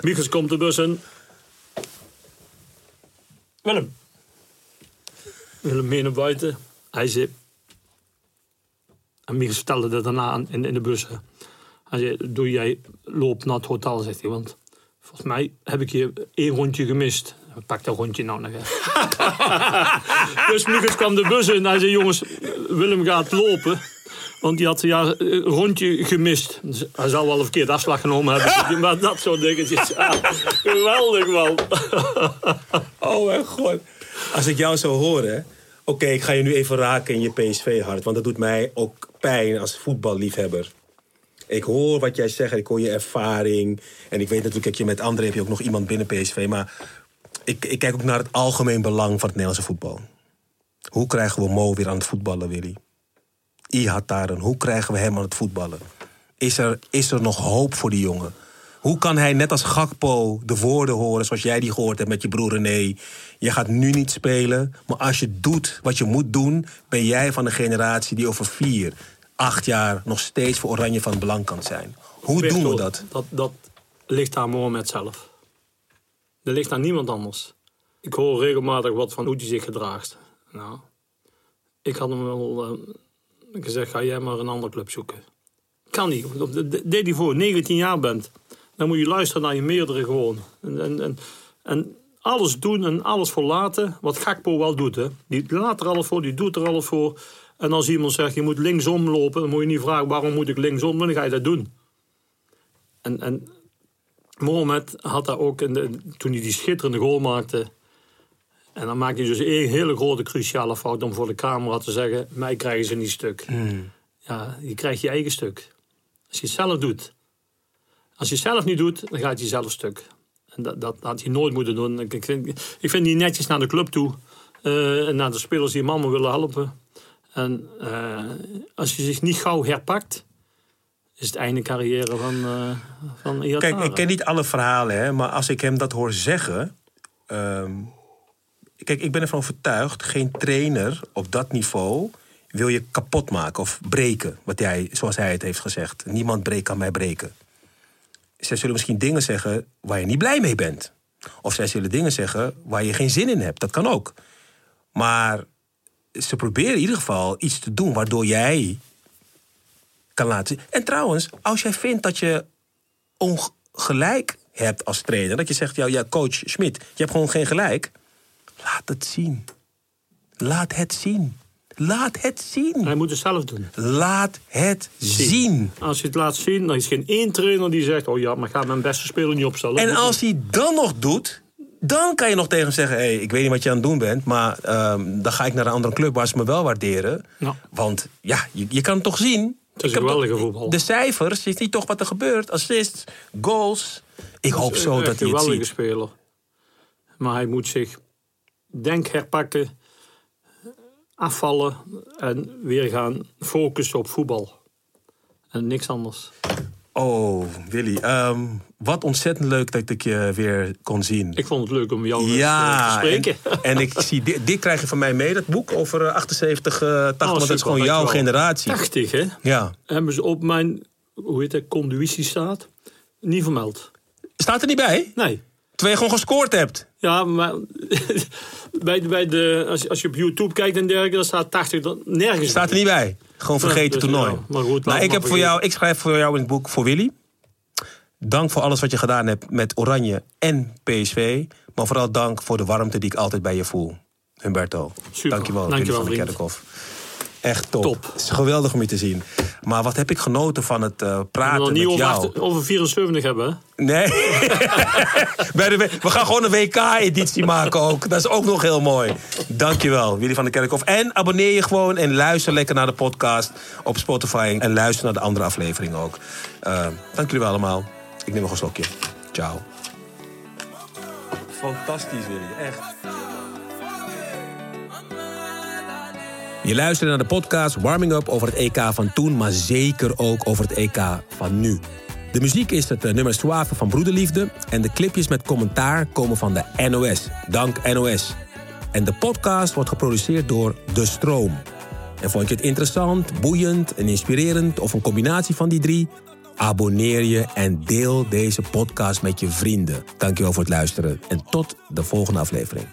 Michels komt de bus in. Willem. Willem mee naar buiten. Hij zei... En Michels vertelde dat daarna in, in de bus. hè. Hij zei, doe jij loop naar het hotel, zegt hij. Want volgens mij heb ik hier één rondje gemist. Pak dat rondje nou nog even. dus Michels kwam de bus in. Hij zei, jongens, Willem gaat lopen. Want die had ja, een rondje gemist. Dus hij zou wel een verkeerde afslag genomen hebben. maar dat soort dingetjes. Ja, geweldig, man. Oh mijn god. Als ik jou zo hoor, hè. Oké, ik ga je nu even raken in je PSV-hart. Want dat doet mij ook pijn als voetballiefhebber. Ik hoor wat jij zegt, ik hoor je ervaring. En ik weet natuurlijk dat je met André heb je ook nog iemand binnen PSV. Maar ik, ik kijk ook naar het algemeen belang van het Nederlandse voetbal. Hoe krijgen we Mo weer aan het voetballen, Willy? Ihataren, hoe krijgen we hem aan het voetballen? Is er, is er nog hoop voor die jongen? Hoe kan hij net als Gakpo de woorden horen zoals jij die gehoord hebt met je broer René? Je gaat nu niet spelen, maar als je doet wat je moet doen... ben jij van de generatie die over vier, acht jaar... nog steeds voor Oranje van belang kan zijn. Hoe doen we dat? dat? Dat ligt aan Mohamed zelf. Dat ligt aan niemand anders. Ik hoor regelmatig wat van hoe hij zich gedraagt. Nou, ik had hem wel eh, gezegd, ga jij maar een andere club zoeken. Kan niet. Dat deed hij voor. 19 jaar bent. Dan moet je luisteren naar je meerdere gewoon. En, en, en, en alles doen en alles voor laten. Wat Gakpo wel doet. Hè. Die laat er alles voor, die doet er alles voor. En als iemand zegt, je moet linksom lopen... dan moet je niet vragen, waarom moet ik linksom? Dan ga je dat doen. En, en Mohamed had dat ook in de, toen hij die schitterende goal maakte. En dan maak je dus één hele grote cruciale fout om voor de camera te zeggen: mij krijgen ze niet stuk. Ja, je krijgt je eigen stuk. Als je het zelf doet. Als je het zelf niet doet, dan gaat je zelf stuk. En dat, dat had je nooit moeten doen. Ik, ik, vind, ik vind die netjes naar de club toe. eh, en naar de spelers die hem allemaal willen helpen. En eh, als je zich niet gauw herpakt, is het einde carrière van, uh, van Iatara. Kijk, ik ken niet alle verhalen, hè, maar als ik hem dat hoor zeggen. ehm, kijk, ik ben ervan overtuigd: geen trainer op dat niveau wil je kapot maken of breken. Wat hij, zoals hij het heeft gezegd. Niemand breekt kan mij breken. Zij zullen misschien dingen zeggen waar je niet blij mee bent. Of zij zullen dingen zeggen waar je geen zin in hebt. Dat kan ook. Maar ze proberen in ieder geval iets te doen waardoor jij kan laten. En trouwens, als jij vindt dat je ongelijk hebt als trainer, dat je zegt, ja, coach Schmid, je hebt gewoon geen gelijk. Laat het zien. Laat het zien. Laat het zien. Hij moet het zelf doen. Laat het zien. Als je het laat zien, dan is geen één trainer die zegt: Oh ja, maar ik ga mijn beste speler niet opstellen. En als hij dan nog doet, dan kan je nog tegen hem zeggen: hey, ik weet niet wat je aan het doen bent, maar ehm, dan ga ik naar een andere club waar ze me wel waarderen. Ja. Want ja, je, je kan het toch zien. Het is een geweldige voetbal. De cijfers, je ziet toch wat er gebeurt. Assists, goals. Ik hoop zo dat hij een het geweldige ziet. speler. Maar hij moet zich, denk herpakken, afvallen en weer gaan focussen op voetbal. En niks anders. Oh, Willy, ehm, wat ontzettend leuk dat ik je weer kon zien. Ik vond het leuk om jou eh, Ja, te spreken. En, en ik zie, dit, dit krijg je van mij mee, dat boek over eh, 78, eh 80, want dat is gewoon jouw generatie. 80, hè? Ja. Hebben ze op mijn, hoe heet dat, conduïtiestaat niet vermeld. Staat er niet bij? Nee. Terwijl je gewoon gescoord hebt. Ja, maar bij, bij de, als, je- als je op YouTube kijkt en dergelijke, dan staat 80 er nergens. Staat er niet bij. Gewoon vergeten dus, toernooi. ja, maar goed, nou, ik, heb voor jou, ik schrijf voor jou in het boek voor Willy. Dank voor alles wat je gedaan hebt met Oranje en PSV. Maar vooral dank voor de warmte die ik altijd bij je voel. Humberto. Super. Dankjewel, Dankjewel, Willy van de vriend. Kerkhof. Echt top. Top. Het is geweldig om je te zien. Maar wat heb ik genoten van het eh, We praten met niet over, jou. over 74 hebben, hè? Nee. Bij de we gaan gewoon een WK-editie maken ook. Dat is ook nog heel mooi. Dankjewel, Willy van der Kerkhof. En abonneer je gewoon en luister lekker naar de podcast op Spotify. En luister naar de andere afleveringen ook. Eh, dank jullie wel allemaal. Ik neem nog een slokje. Ciao. Fantastisch, Willy. Echt. Je luistert naar de podcast Warming Up over het EK van toen, maar zeker ook over het EK van nu. De muziek is het eh, nummer Suave van Broederliefde en de clipjes met commentaar komen van de NOS. Dank NOS. En de podcast wordt geproduceerd door De Stroom. En vond je het interessant, boeiend en inspirerend of een combinatie van die drie? Abonneer je en deel deze podcast met je vrienden. Dankjewel voor het luisteren en tot de volgende aflevering.